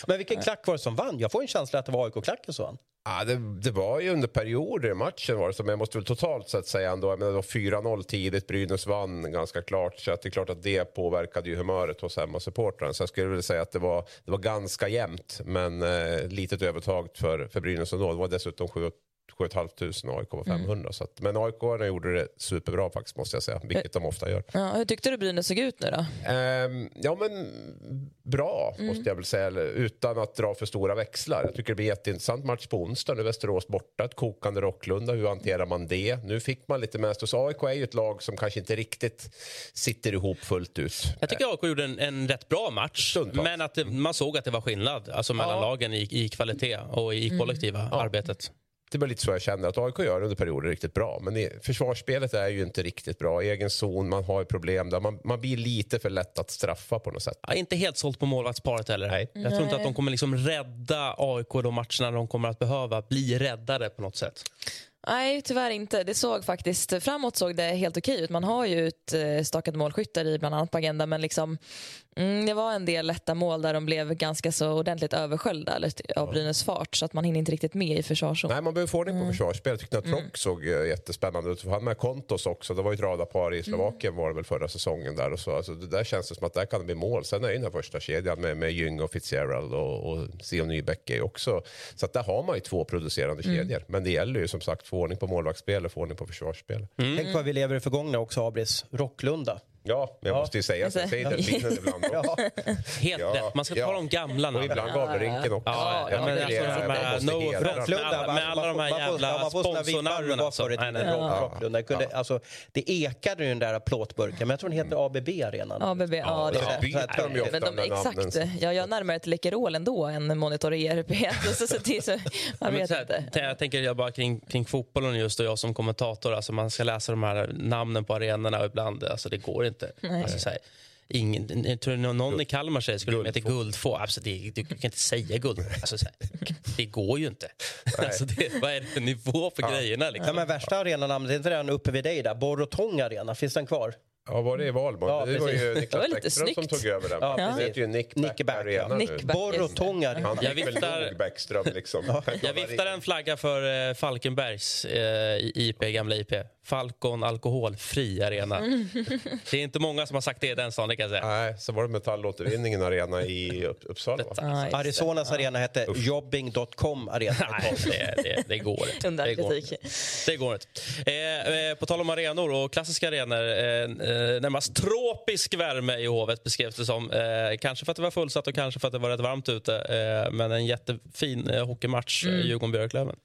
Men vilken klack var det som vann? Jag får en känsla att det var AIK-klacken som vann. Ja, det, det var ju under perioder i matchen var det som jag måste väl totalt sett säga ändå. Jag menar, det var 4-0 tidigt, Brynäs vann ganska klart. Så att det är klart att det påverkade ju humöret hos hemmasupportrarna. Så jag skulle vilja säga att det var, det var ganska jämnt. Men eh, litet övertag för, för Brynäs ändå. Det var dessutom 7 7 500 AIK var 500. Mm. Så att, men AIK gjorde det superbra faktiskt måste jag säga, vilket de ofta gör. Ja, hur tyckte du Brynäs såg ut nu då? Um, ja men bra mm. måste jag väl säga, utan att dra för stora växlar. Jag tycker det blir jätteintressant match på onsdag, nu Västerås borta, ett kokande Rocklunda, hur hanterar man det? Nu fick man lite mest, så AIK är ju ett lag som kanske inte riktigt sitter ihop fullt ut. Jag tycker AIK gjorde en, en rätt bra match, Stundtals. men att det, man såg att det var skillnad alltså mellan ja. lagen i, i kvalitet och i mm. kollektiva mm. arbetet det är lite så jag känner att AIK gör under perioder riktigt bra. Men i, försvarsspelet är ju inte riktigt bra. Egen zon, man har problem där. Man, man blir lite för lätt att straffa på något sätt. Ja, inte helt sålt på målvaktsparet heller. Nej. Jag tror inte att de kommer liksom rädda AIK de matcherna de kommer att behöva. Bli räddare på något sätt. Nej, tyvärr inte. Det såg faktiskt, framåt såg det helt okej ut. Man har ju utstakat eh, målskyttar i bland annat på agendan men liksom, mm, det var en del lätta mål där de blev ganska så ordentligt översköljda av Brynäs fart så att man hinner inte riktigt med i försvarszon. Nej, man behöver få ordning på mm. försvarsspel. Jag tyckte att Trock mm. såg eh, jättespännande ut. Han med Kontos också. Det var ju ett radarpar i Slovakien var det väl förra säsongen där och så. Alltså, det där känns det som att där kan det bli mål. Sen är ju den här första kedjan med, med Jung och Fitzgerald och, och Sion Nybäck också. Så att där har man ju två producerande mm. kedjor. Men det gäller ju som sagt få ordning på målvaktsspel och få ordning på försvarsspel. Mm. Tänk vad vi lever i förgångna också, Abris. Rocklunda. Ja, men jag måste ju säga så. Jag säger delfinen ibland också. ja. Helt ja. rätt. Man ska ta de gamla namnen. Och ibland Gavlerinken också. Ja, ja, men alltså, med, no Rocklunda, med alla de här jävla sponsornamnen. Alltså. Nej, nej, Rocklunda. Kunde, alltså, det ekade i den där plåtburken, men jag tror den heter ABB arenan. ABB, ja. Det är, de men de, exakt. Ja, jag är närmare till Läkerol ändå än Monitor ERP. så, så, så, så, man vet inte. Jag tänker jag bara kring, kring fotbollen just och jag som kommentator. Alltså man ska läsa de här namnen på arenorna och ibland, alltså det går inte. Alltså, så här, ingen, jag tror någon i Kalmar säger skulle de heta Guldfå. Alltså, det, du kan inte säga guld. Alltså, här, det går ju inte. Alltså, det, vad är det för nivå på ja. grejerna? Liksom? Ja, men värsta arenanamnet, är inte den uppe vid dig där? Borrotong arena, finns den kvar? Ja, var det i Valborg? Ja, det var ju Niklas Bäckström som tog över den. Ja, det heter ju Nick Back Arena nu. Borr och tångar. Han jag viftar, Bäckström liksom. jag viftar en flagga för eh, Falkenbergs eh, IP, gamla IP. Falcon alkoholfri arena. Det är inte många som har sagt det i den stan, det kan jag säga. Nej, så var det Metallåtervinningen arena i Uppsala. Ah, Arizonas arena hette jobbing.com arena. Nej, det, det, det går inte. Det går, det går inte. Eh, eh, på tal om arenor och klassiska arenor. Eh, närmast tropisk värme i Hovet beskrevs det som. Eh, kanske för att det var fullsatt och kanske för att det var rätt varmt ute. Men en jättefin eh, hockeymatch, mm. Djurgården-Björklöven.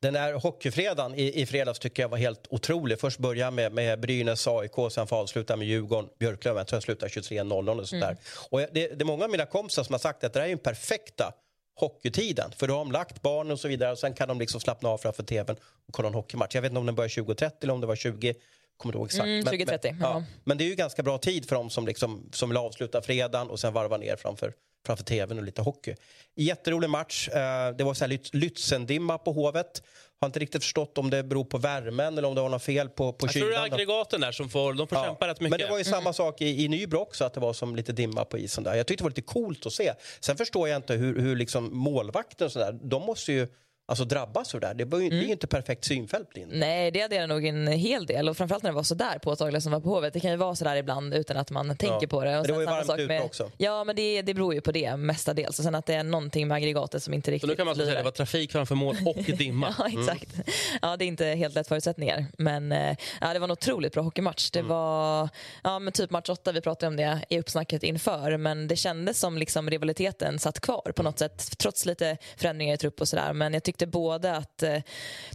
Den där hockeyfredagen i, i fredags tycker jag var helt otrolig. Först börja med, med Brynäs, AIK, sen avsluta med Djurgården, Björklöven. Jag tror jag slutar 23.00 och sånt mm. Och det, det är många av mina kompisar som har sagt att det här är den perfekta hockeytiden. För då har de lagt barnen och så vidare och sen kan de liksom slappna av framför tvn och kolla en hockeymatch. Jag vet inte om den börjar 20.30 eller om det var 20 kommer du ihåg exakt. Mm, 2030. Men, ja. men det är ju ganska bra tid för dem som, liksom, som vill avsluta fredagen och sen varva ner framför, framför tvn och lite hockey. Jätterolig match. Eh, det var så här Lützendimma på Hovet. Har inte riktigt förstått om det beror på värmen eller om det var något fel på, på Jag kylan. tror det är aggregaten där som får, de får ja. kämpa rätt mycket. Men det var ju samma mm. sak i, i Nybro också, att det var som lite dimma på isen där. Jag tyckte det var lite coolt att se. Sen förstår jag inte hur, hur liksom målvakten och sådär, de måste ju alltså drabbas av det där. Det blir ju mm. inte perfekt synfält. Blir Nej, det hade nog en hel del. Och framförallt när det var så där påtagligt som var på Hovet. Det kan ju vara så där ibland utan att man tänker ja. på det. Och det var ju varmt ute med, också. Ja, men det, det beror ju på det mestadels. Och sen att det är någonting med aggregatet som inte riktigt Så nu kan man säga att det var trafik framför mål och dimma. ja, mm. exakt. Mm. Ja, det är inte helt lätt förutsättningar. Men eh, ja, det var en otroligt bra hockeymatch. Det mm. var ja, men typ match 8, vi pratade om det i uppsnacket inför. Men det kändes som liksom rivaliteten satt kvar på något sätt. Trots lite förändringar i trupp och sådär. Men jag tyckte både att eh,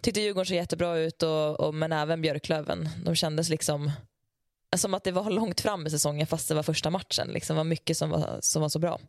tyckte Djurgården såg jättebra ut, och, och, men även Björklöven. De kändes liksom eh, som att det var långt fram i säsongen fast det var första matchen. Liksom. Det var mycket som var, som var så bra.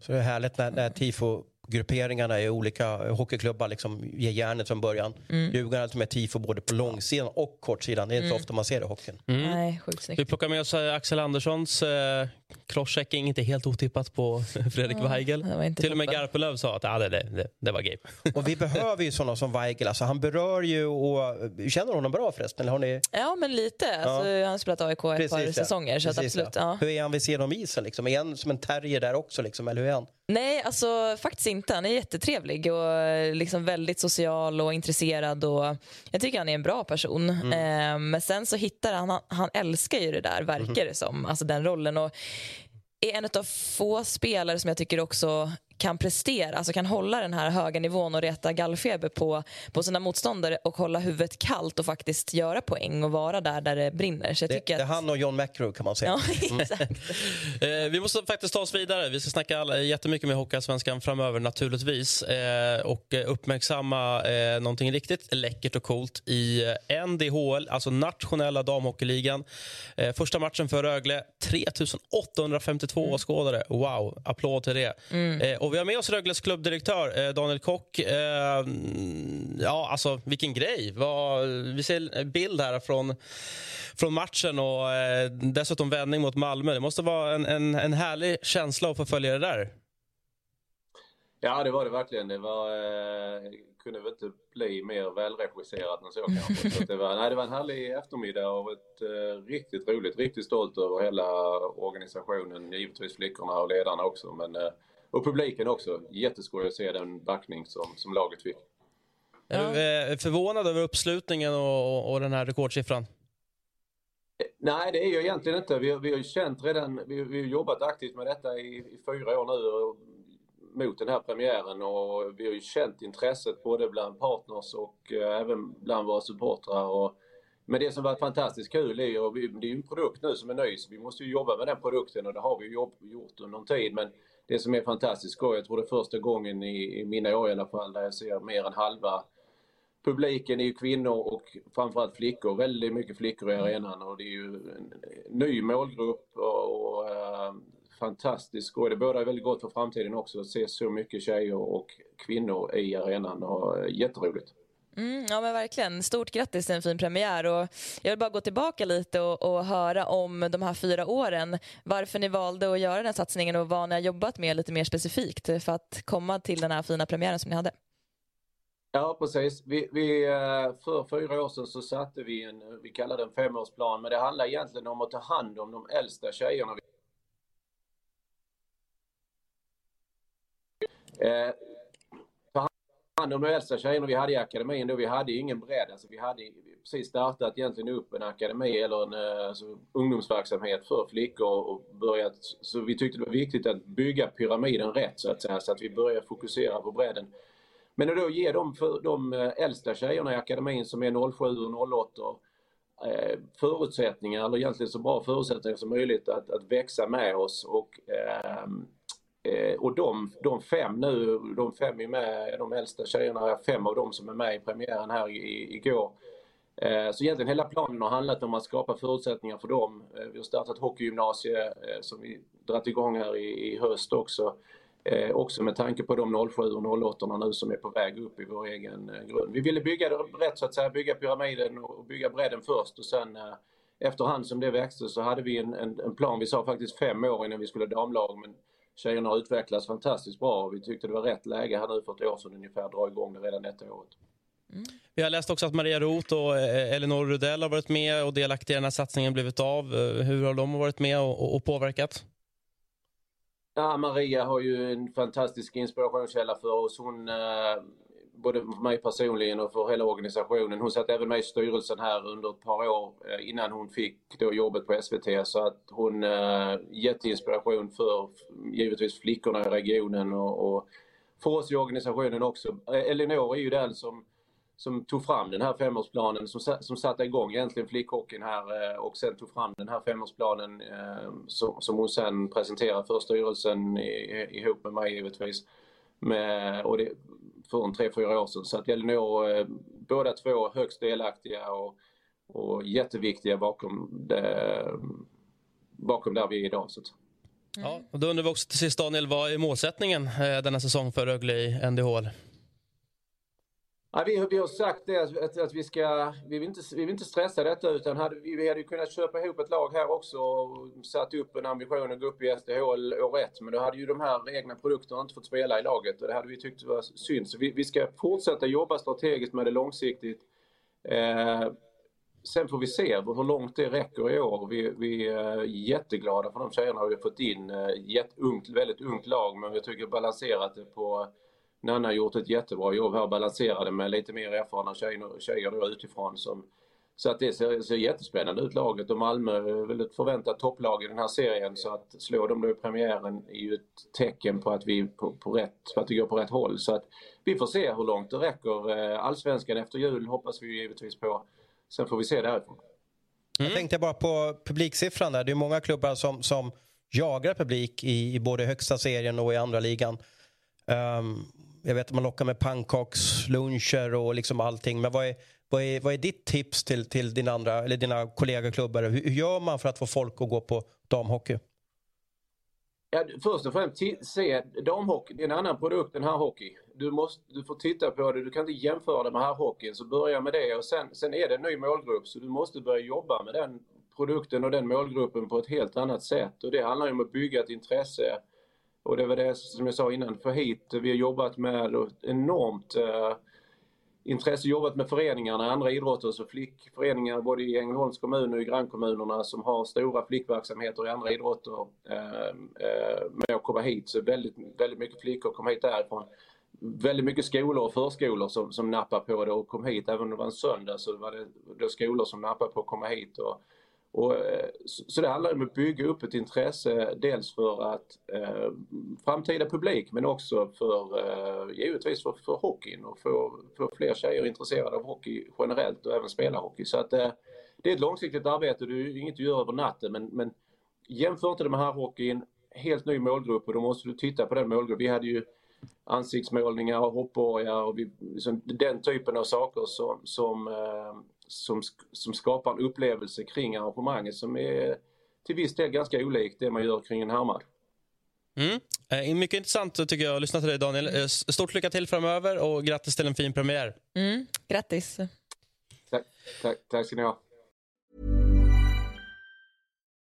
Så det är härligt när, när tifo grupperingarna i olika hockeyklubbar liksom ger järnet från början. Mm. Djurgården som är tifo både på långsidan och kortsidan. Det är inte mm. ofta man ser det i hockeyn. Mm. Nej, sjukt Vi plockar med oss eh, Axel Anderssons eh, crosschecking, inte helt otippat på Fredrik ja, Weigel. Till och med Garpenlöv sa att ah, det, det, det var game. och vi behöver ju sådana som Weigel. Alltså, han berör ju och... Känner honom bra förresten? Eller har ni... Ja, men lite. Alltså, ja. Han har spelat AIK ett Precis, par säsonger. Så Precis, absolut, ja. Hur är han vid sidan om isen? Liksom? Är han som en terrier där också? Liksom? Eller hur är han? Nej, alltså faktiskt inte. Han är jättetrevlig och liksom väldigt social och intresserad. Och jag tycker han är en bra person. Mm. Eh, men sen så hittar han, han älskar ju det där, verkar mm. det som. Alltså den rollen. Och är en av få spelare som jag tycker också kan prestera, alltså kan hålla den här höga nivån och reta gallfeber på, på sina motståndare och hålla huvudet kallt och faktiskt göra poäng och vara där där det brinner. Så jag det, det är han och John McEnroe kan man säga. Ja, mm. eh, vi måste faktiskt ta oss vidare. Vi ska snacka alla, jättemycket med Hockeyallsvenskan framöver naturligtvis eh, och uppmärksamma eh, någonting riktigt läckert och coolt i eh, NDHL, alltså nationella damhockeyligan. Eh, första matchen för Rögle, 3852 mm. åskådare. Wow, applåd till det. Mm. Och vi har med oss Rögles klubbdirektör eh, Daniel Kock. Eh, ja, alltså vilken grej. Vad, vi ser en bild här från, från matchen och eh, dessutom vändning mot Malmö. Det måste vara en, en, en härlig känsla att få följa det där. Ja, det var det verkligen. Det var, eh, kunde väl inte bli mer välregisserat än så kanske. Så det, var, nej, det var en härlig eftermiddag och ett eh, riktigt roligt, riktigt stolt över hela organisationen. Givetvis flickorna och ledarna också. Men eh, och publiken också. Jätteskoj att se den backning som, som laget fick. Är du eh, förvånad över uppslutningen och, och den här rekordsiffran? Eh, nej, det är jag egentligen inte. Vi, vi har känt redan, vi, vi har jobbat aktivt med detta i, i fyra år nu mot den här premiären och vi har ju känt intresset både bland partners och äh, även bland våra supportrar. Och, men det som varit fantastiskt kul är ju, det är ju en produkt nu som är ny så vi måste ju jobba med den produkten och det har vi jobb, gjort under en tid. Men det som är fantastiskt skoj, jag tror det är första gången i, i mina år i alla fall där jag ser mer än halva publiken är ju kvinnor och framförallt flickor. Väldigt mycket flickor i arenan och det är ju en ny målgrupp och, och äh, fantastiskt skoj. Det bådar väldigt gott för framtiden också att se så mycket tjejer och kvinnor i arenan och äh, jätteroligt. Mm, ja men verkligen. Stort grattis till en fin premiär. Och jag vill bara gå tillbaka lite och, och, höra om de här fyra åren. Varför ni valde att göra den här satsningen och vad ni har jobbat med lite mer specifikt för att komma till den här fina premiären som ni hade. Ja precis. Vi, vi, eh, för fyra år sedan så satte vi en, vi kallade en femårsplan, men det handlar egentligen om att ta hand om de äldsta tjejerna. Eh, hand om de äldsta tjejerna vi hade i akademin då. Vi hade ingen bredd. Alltså vi hade precis startat egentligen upp en akademi eller en eh, alltså, ungdomsverksamhet för flickor och börjat. Så vi tyckte det var viktigt att bygga pyramiden rätt så att säga. Så att vi började fokusera på bredden. Men att då ge de, för, de eh, äldsta tjejerna i akademin som är 07 och 08 förutsättningar, eller egentligen så bra förutsättningar som möjligt att, att växa med oss och Eh, Eh, och de, de fem nu, de fem är med, de äldsta tjejerna, fem av dem som är med i premiären här i, igår. Eh, så egentligen hela planen har handlat om att skapa förutsättningar för dem. Eh, vi har startat hockeygymnasie eh, som vi dragit igång här i, i höst också. Eh, också med tanke på de 07 och 08 nu som är på väg upp i vår egen grund. Vi ville bygga det rätt så att säga, bygga pyramiden och bygga bredden först och sen efterhand som det växte så hade vi en, en, en plan. Vi sa faktiskt fem år innan vi skulle ha damlag men tjejerna har utvecklats fantastiskt bra och vi tyckte det var rätt läge här nu för ett år sedan ungefär dra igång det redan detta året. Mm. Vi har läst också att Maria Roth och eh, Elinor Rudell har varit med och delaktiga i den här satsningen blivit av. Eh, hur har de varit med och, och påverkat? Ja, Maria har ju en fantastisk inspirationskälla för oss. Hon eh, både för mig personligen och för hela organisationen. Hon satt även med i styrelsen här under ett par år eh, innan hon fick då jobbet på SVT så att hon äh, jätteinspiration för givetvis flickorna i regionen och, och för oss i organisationen också. Eh, Elinor är ju den som som tog fram den här femårsplanen som, som satte igång egentligen flickhockeyn här och sen tog fram den här femårsplanen som, som hon sen presenterade för styrelsen ihop med mig givetvis. Med, och det, för en tre, fyra år sedan. Så att Elinor, eh, båda två högst delaktiga och, och jätteviktiga bakom, det, bakom där vi är idag. Så att. Ja, och då undrar vi också till sist Daniel, vad är målsättningen eh, denna säsong för Rögle i NDHL? Ja, vi, vi har sagt det att, att vi ska, vi vill, inte, vi vill inte stressa detta utan hade, vi hade kunnat köpa ihop ett lag här också och satt upp en ambition att gå upp i SDHL år ett. Men då hade ju de här egna produkterna inte fått spela i laget och det hade vi tyckt var synd. Så vi, vi ska fortsätta jobba strategiskt med det långsiktigt. Eh, sen får vi se hur långt det räcker i år. Vi, vi är jätteglada för de tjejerna vi har fått in. Eh, ett ungt, väldigt ungt lag men vi tycker balanserat det på Nanna har gjort ett jättebra jobb här, balanserade med lite mer erfarna tjejer, tjejer då utifrån. Som, så att det ser, ser jättespännande ut laget och Malmö är väl ett förväntat topplag i den här serien så att slå dem då i premiären är ju ett tecken på att vi på, på rätt, på att det går på rätt håll. Så att vi får se hur långt det räcker. Eh, allsvenskan efter jul hoppas vi givetvis på. Sen får vi se därifrån. Mm. Jag tänkte bara på publiksiffran där. Det är många klubbar som, som jagar publik i, i både högsta serien och i andra ligan. Um, jag vet att man lockar med pannkaksluncher och liksom allting. Men vad är, vad är, vad är ditt tips till, till din andra, eller dina kollegaklubbar? Hur, hur gör man för att få folk att gå på damhockey? Ja, först och främst se damhockey, det är en annan produkt än herrhockey. Du, måste, du får titta på det, du kan inte jämföra det med herrhockeyn. Så börja med det och sen, sen är det en ny målgrupp så du måste börja jobba med den produkten och den målgruppen på ett helt annat sätt. Och det handlar ju om att bygga ett intresse och det var det som jag sa innan, för hit, vi har jobbat med enormt eh, intresse, jobbat med föreningarna, andra idrotter, så flickföreningar både i Ängelholms kommun och i grannkommunerna som har stora flickverksamheter i andra idrotter eh, eh, med att komma hit. Så väldigt, väldigt mycket flickor kom hit därifrån. Väldigt mycket skolor och förskolor som, som nappar på det och kom hit. Även om det var en söndag så var det, det skolor som nappade på att komma hit. Och, och, eh, så det handlar om att bygga upp ett intresse dels för att eh, framtida publik men också för eh, givetvis för, för hockeyn och få, få fler tjejer intresserade av hockey generellt och även spela hockey. Så att eh, det är ett långsiktigt arbete, det är inget du gör över natten men, men jämför inte det med här hockeyn, helt ny målgrupp och då måste du titta på den målgruppen. Vi hade ju ansiktsmålningar och hoppborgar och vi, liksom, den typen av saker som, som eh, som, som skapar en upplevelse kring arrangemanget som är till viss del ganska olikt det man gör kring en härmad. Mm. Eh, mycket intressant tycker jag att lyssna till dig Daniel. Eh, stort lycka till framöver och grattis till en fin premiär. Mm. Grattis. Tack, tack, tack ska ni ha.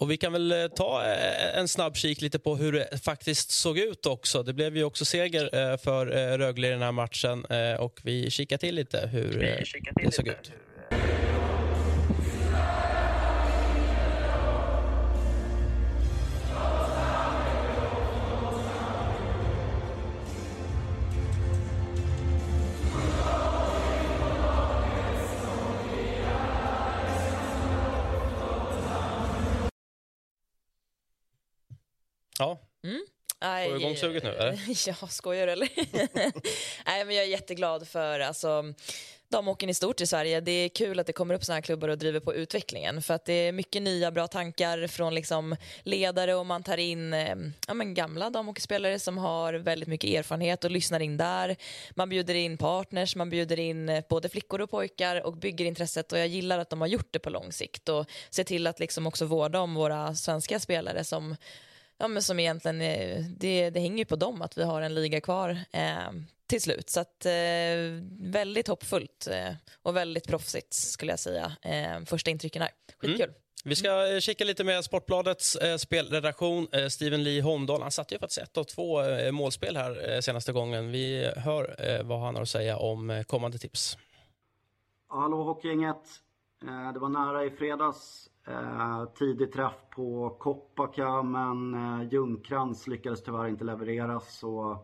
Och Vi kan väl eh, ta eh, en snabb kik lite på hur det faktiskt såg ut också. Det blev ju också seger eh, för Rögle i den här matchen och vi kikar till lite hur det såg ut. Ja. Mm. Får du igång suget nu? Eller? Ja, skojar du eller? Nej, men jag är jätteglad för alltså, damhockeyn i stort i Sverige. Det är kul att det kommer upp såna här klubbar och driver på utvecklingen för att det är mycket nya bra tankar från liksom ledare och man tar in eh, ja, men gamla damhockeyspelare som har väldigt mycket erfarenhet och lyssnar in där. Man bjuder in partners, man bjuder in eh, både flickor och pojkar och bygger intresset och jag gillar att de har gjort det på lång sikt och ser till att liksom också vårda om våra svenska spelare som ja, men som egentligen, det, det hänger ju på dem att vi har en liga kvar eh, till slut. Så att, eh, väldigt hoppfullt eh, och väldigt proffsigt skulle jag säga. Eh, första intrycken här. Skitkul. Mm. Vi ska eh, kika lite med Sportbladets eh, spelredaktion. Eh, Steven Lee Holmdahl han satte ju faktiskt ett av två eh, målspel här eh, senaste gången. Vi hör eh, vad han har att säga om kommande tips. Hallå Hockeygänget. det var nära i fredags Eh, tidig träff på Koppaka men eh, Ljungkrans lyckades tyvärr inte leverera så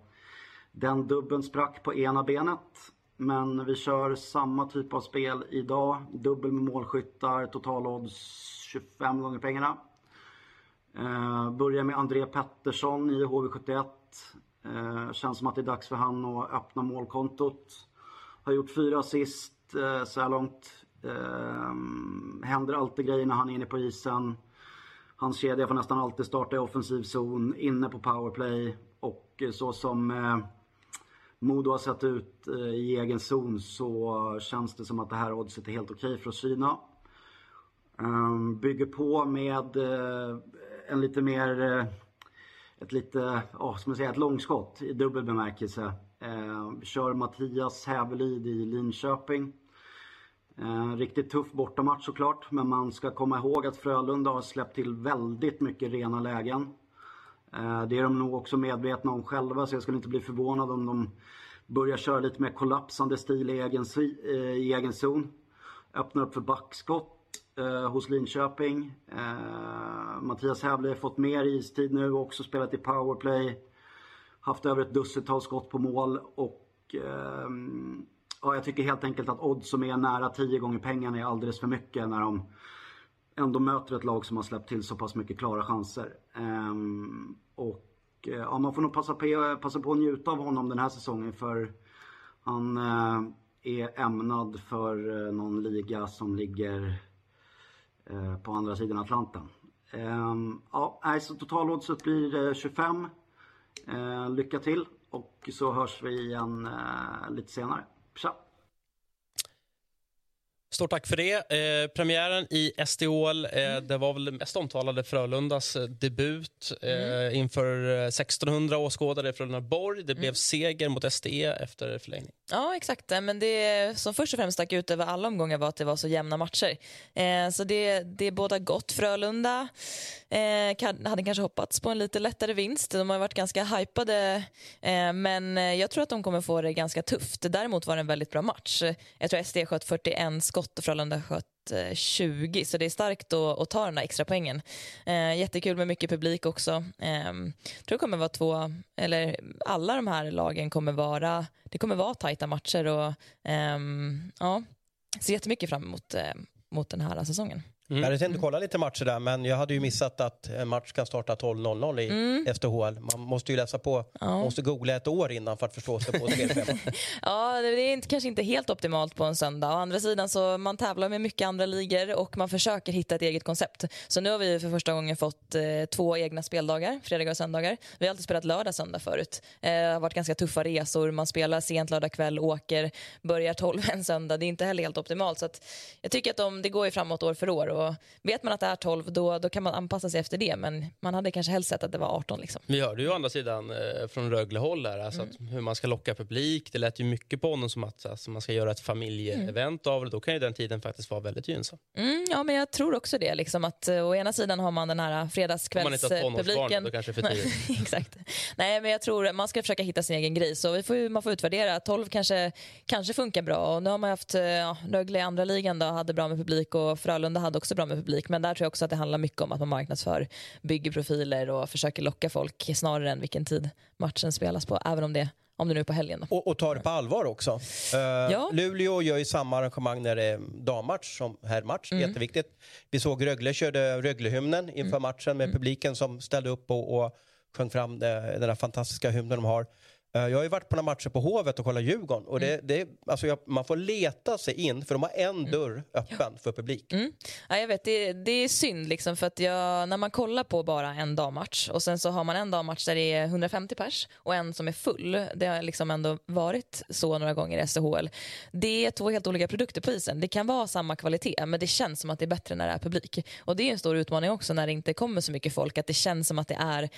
den dubben sprack på ena benet. Men vi kör samma typ av spel idag. Dubbel med målskyttar, totalodds 25 gånger pengarna. Eh, börjar med André Pettersson i HV71. Eh, känns som att det är dags för han att öppna målkontot. Har gjort fyra assist eh, så här långt. Eh, händer alltid grejer när han är inne på isen. Hans kedja får nästan alltid starta i offensiv zon, inne på powerplay. Och eh, så som eh, Modo har sett ut eh, i egen zon så känns det som att det här oddset är helt okej okay för att syna. Eh, bygger på med eh, en lite mer, uh, ett lite, oh, som jag säger, ett långskott i dubbel bemärkelse. Eh, kör Mattias Hävelid i Linköping. Eh, riktigt tuff bortamatch såklart, men man ska komma ihåg att Frölunda har släppt till väldigt mycket rena lägen. Eh, det är de nog också medvetna om själva så jag skulle inte bli förvånad om de börjar köra lite mer kollapsande stil i egen, eh, i egen zon. Öppnar upp för backskott eh, hos Linköping. Eh, Mattias Hävle har fått mer istid nu också spelat i powerplay. Haft över ett dussintal skott på mål och eh, ja, jag tycker helt enkelt att odds som är nära 10 gånger pengarna är alldeles för mycket när de ändå möter ett lag som har släppt till så pass mycket klara chanser. Ehm, och eh, ja, man får nog passa på, passa på att njuta av honom den här säsongen för han eh, är ämnad för eh, någon liga som ligger Eh, på andra sidan Atlanten. Ehm, ja, så totaloddset blir 25. Eh, lycka till och så hörs vi igen eh, lite senare. So Stort tack för det. Eh, premiären i SDHL, eh, mm. det var väl mest omtalade Frölundas debut eh, mm. inför 1600 åskådare i Frölundaborg. Det blev mm. seger mot SDE efter förlängning. Ja, exakt. Men det som först och främst stack ut över alla omgångar var att det var så jämna matcher. Eh, så det, det båda gott. Frölunda eh, hade kanske hoppats på en lite lättare vinst. De har varit ganska hypade, eh, men jag tror att de kommer få det ganska tufft. Däremot var det en väldigt bra match. Jag tror SD sköt 41 skott och Frölunda sköt 20, eh, så det är starkt att, att ta den där extra poängen. Eh, jättekul med mycket publik också. Eh, tror det kommer vara två, eller alla de här lagen kommer vara, det kommer vara tajta matcher och eh, ja, ser jättemycket fram emot eh, mot den här säsongen. Mm. Jag hade tänkt kolla lite matcher där, men jag hade ju missat att en match kan starta 12.00 i mm. SDHL. Man måste ju läsa på, ja. man måste googla ett år innan för att förstå sig på spelschemat. ja, det är inte, kanske inte helt optimalt på en söndag. Å andra sidan så man tävlar med mycket andra ligor och man försöker hitta ett eget koncept. Så nu har vi för första gången fått eh, två egna speldagar, fredagar och söndagar. Vi har alltid spelat lördag söndag förut. Eh, det har varit ganska tuffa resor, man spelar sent lördag kväll, åker, börjar 12 en söndag. Det är inte heller helt optimalt. Så jag tycker att de, det går ju framåt år för år. Och vet man att det är 12 då, då kan man anpassa sig efter det. Men man hade kanske helst sett att det var 18. Liksom. Vi hörde ju å andra sidan eh, från Rögle-håll alltså mm. hur man ska locka publik. Det lät ju mycket på honom som att alltså, man ska göra ett familjeevent mm. av det. Då kan ju den tiden faktiskt vara väldigt gynnsam. Mm, ja, men jag tror också det. Liksom, att, uh, å ena sidan har man den här fredagskvällspubliken. Om man inte har då kanske för tidigt. Exakt. Nej, men jag tror man ska försöka hitta sin egen grej. Så vi får, man får utvärdera. 12 kanske, kanske funkar bra. Och nu har man haft uh, Rögle i andra ligan då, hade bra med publik och Frölunda hade också bra med publik. Men där tror jag också att det handlar mycket om att man marknadsför, bygger profiler och försöker locka folk snarare än vilken tid matchen spelas på. Även om det om det nu är på helgen. Och, och tar det på allvar också. Uh, ja. Luleå gör ju samma arrangemang när det är dammatch som herrmatch. Mm. Jätteviktigt. Vi såg Rögle körde Röglehymnen inför mm. matchen med mm. publiken som ställde upp och, och sjöng fram den där fantastiska hymnen de har. Eh, jag har ju varit på några matcher på Hovet och kollat Djurgården. Och det, mm. det, alltså jag, man får leta sig in, för de har en mm. dörr öppen ja. för publik. Mm. Ja, jag vet, det, det är synd, liksom, för att jag, när man kollar på bara en dagmatch och sen så har man en dagmatch där det är 150 pers och en som är full. Det har liksom ändå varit så några gånger i SHL. Det är två helt olika produkter på isen. Det kan vara samma kvalitet, men det känns som att det är bättre när det är publik. Och Det är en stor utmaning också när det inte kommer så mycket folk, att det känns som att det är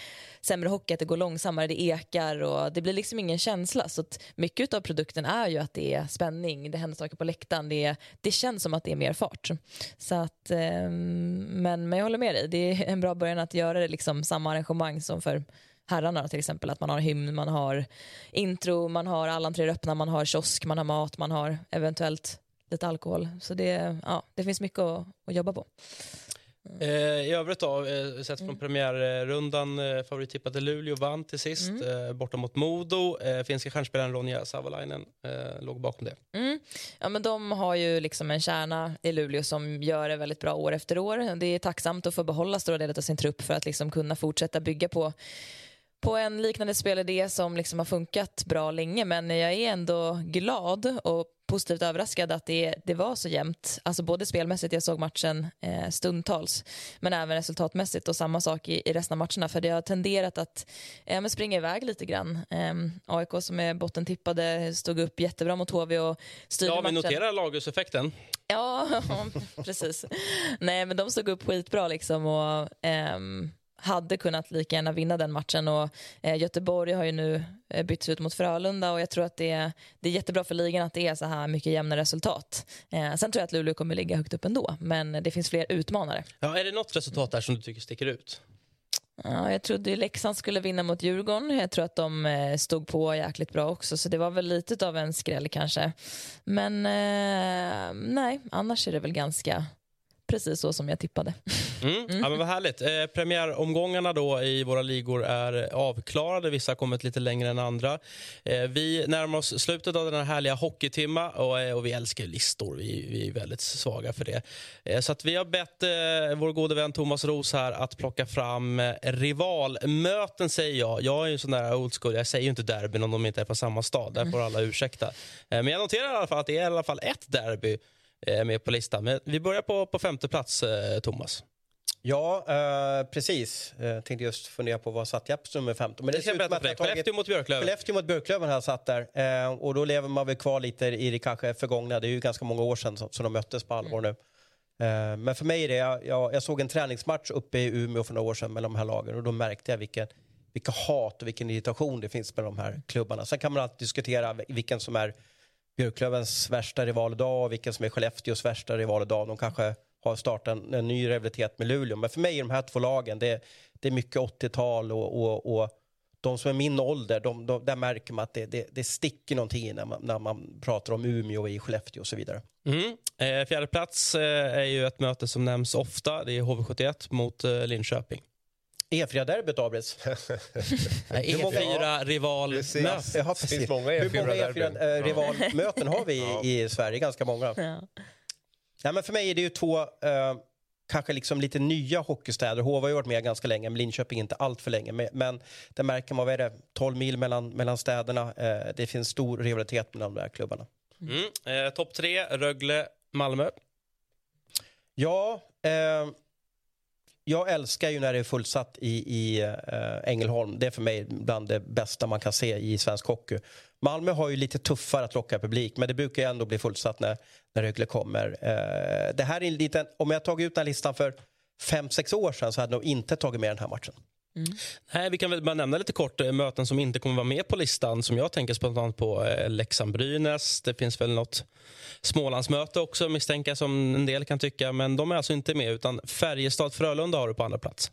sämre hockey, att det går långsammare, det ekar och det blir liksom liksom ingen känsla. Så mycket av produkten är ju att det är spänning, det händer saker på läktaren, det, det känns som att det är mer fart. Så att, eh, men, men jag håller med dig, det är en bra början att göra det liksom samma arrangemang som för herrarna till exempel. Att man har hymn, man har intro, man har alla entréer öppna, man har kiosk, man har mat, man har eventuellt lite alkohol. Så det, ja, det finns mycket att, att jobba på. Eh, I övrigt då, eh, sett från premiärrundan, eh, favorittippade Luleå vann till sist eh, borta mot Modo. Finska stjärnspelaren Ronja Savolainen låg bakom det. Mm. Ja, men de har ju liksom en kärna i Luleå som gör det väldigt bra år efter år. Det är tacksamt att få behålla stora delar av sin trupp för att liksom kunna fortsätta bygga på på en liknande spelidé som liksom har funkat bra länge men jag är ändå glad och positivt överraskad att det, det var så jämnt. Alltså både spelmässigt, jag såg matchen eh, stundtals, men även resultatmässigt och samma sak i, i resten av matcherna. För det har tenderat att eh, springa iväg lite grann. Eh, AIK som är bottentippade stod upp jättebra mot HV och styrde Ja, vi matchen. noterar Lagus-effekten. Ja, precis. Nej, men de stod upp skitbra liksom och ehm, hade kunnat lika gärna vinna den matchen och eh, Göteborg har ju nu eh, bytts ut mot Frölunda och jag tror att det är, det är jättebra för ligan att det är så här mycket jämna resultat. Eh, sen tror jag att Luleå kommer ligga högt upp ändå, men det finns fler utmanare. Ja, är det något resultat där som du tycker sticker ut? Ja, jag trodde Leksand skulle vinna mot Djurgården. Jag tror att de stod på jäkligt bra också, så det var väl lite av en skräll kanske. Men eh, nej, annars är det väl ganska precis så som jag tippade. Mm. Ja, men vad härligt. Eh, premiäromgångarna då i våra ligor är avklarade. Vissa har kommit lite längre än andra. Eh, vi närmar oss slutet av den här härliga hockeytimma och, eh, och vi älskar listor. Vi, vi är väldigt svaga för det. Eh, så vi har bett eh, vår gode vän Thomas Ros här att plocka fram eh, rivalmöten, säger jag. Jag är ju sån där old school. Jag säger ju inte derbyn om de inte är på samma stad. Där får alla ursäkta. Eh, men jag noterar i alla fall att det är i alla fall ett derby med på listan. Men vi börjar på, på femte plats, eh, Thomas. Ja, eh, precis. Jag tänkte just fundera på vad satt Jeppes nummer 15. Men Det jag ser ut dig. att jag Skellefteå mot Björklöven. Skellefteå mot Björklöven har jag satt där. Eh, och då lever man väl kvar lite i det kanske förgångna. Det är ju ganska många år sedan som, som de möttes på allvar nu. Eh, men för mig är det, jag, jag, jag såg en träningsmatch uppe i Umeå för några år sedan mellan de här lagen och då märkte jag vilken, vilka hat och vilken irritation det finns med de här klubbarna. Sen kan man alltid diskutera vilken som är Björklövens värsta rival idag och vilken som är Skellefteås värsta rival idag. De kanske har startat en, en ny rivalitet med Luleå. Men för mig är de här två lagen, det, det är mycket 80-tal och, och, och de som är min ålder, de, de, där märker man att det, det, det sticker någonting när man, när man pratar om Umeå i Skellefteå och så vidare. Mm. Eh, fjärde plats eh, är ju ett möte som nämns ofta. Det är HV71 mot eh, Linköping. E4-derbyt, Abris. Hur många- E4-rivalmöte. Ja, precis. Hur många E4-rivalmöten har vi Ja. i, i Sverige? Ganska många. Ja, men för mig är det ju två eh, kanske liksom lite nya hockeystäder. HV har ju varit med ganska länge, men Linköping inte allt för länge. Men, men det märker man, vad är det, 12 mil mellan, mellan städerna. Eh, det finns stor rivalitet mellan de där klubbarna. Mm. Eh, Topp tre, Rögle, Malmö. Ja, eh, jag älskar ju när det är fullsatt i, i äh, Ängelholm. Det är för mig bland det bästa man kan se i svensk hockey. Malmö har ju lite tuffare att locka publik, men det brukar ju ändå bli fullsatt när, när Rögle kommer. Äh, det här är en liten, om jag tagit ut den här listan för fem sex år sedan så hade jag nog inte tagit med den här matchen. Nej, vi kan väl bara nämna lite kort eh, möten som inte kommer vara med på listan som jag tänker spontant på. Eh, Leksand-Brynäs, det finns väl något Smålandsmöte också misstänker jag som en del kan tycka, men de är alltså inte med utan Färjestad-Frölunda har du på andra plats.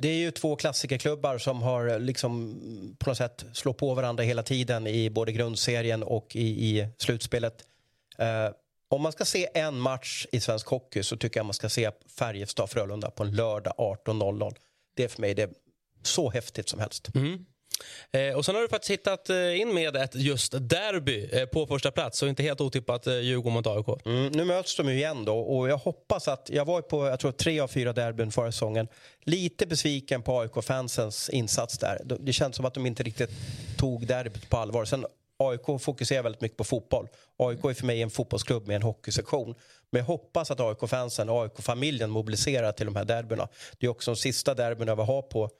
Det är ju två klassikerklubbar som har liksom på något sätt slå på varandra hela tiden i både grundserien och i, i slutspelet. Eh, om man ska se en match i svensk hockey så tycker jag man ska se Färjestad-Frölunda på en lördag 18.00. Det är för mig det så häftigt som helst. Mm. Eh, och sen har du faktiskt hittat eh, in med ett just derby eh, på första plats och inte helt otippat eh, Djurgården mot AIK. Mm, nu möts de ju igen då och jag hoppas att, jag var på jag tror tre av fyra derbyn förra säsongen. Lite besviken på AIK-fansens insats där. Det- Det känns som att de inte riktigt tog derbyt på allvar. Sen AIK fokuserar väldigt mycket på fotboll. AIK är för mig en fotbollsklubb med en hockeysektion. Men jag hoppas att AIK-fansen och AIK-familjen mobiliserar till de här derbyna. Det är också de sista derbyna vi har på,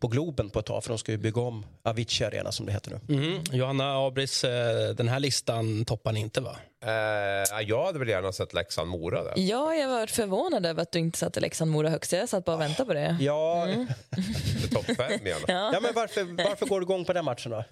på Globen på ett tag för de ska ju bygga om Avicii Arena som det heter nu. Mm. Johanna Abris, eh, den här listan toppar ni inte va? Eh, jag hade väl gärna sett Leksand-Mora där. Ja, jag var förvånad över att du inte satte Leksand-Mora högst. Jag satt bara och väntade på det. Ja, Mm. Topp fem gärna. Ja. ja men varför, varför går du igång på den matchen då?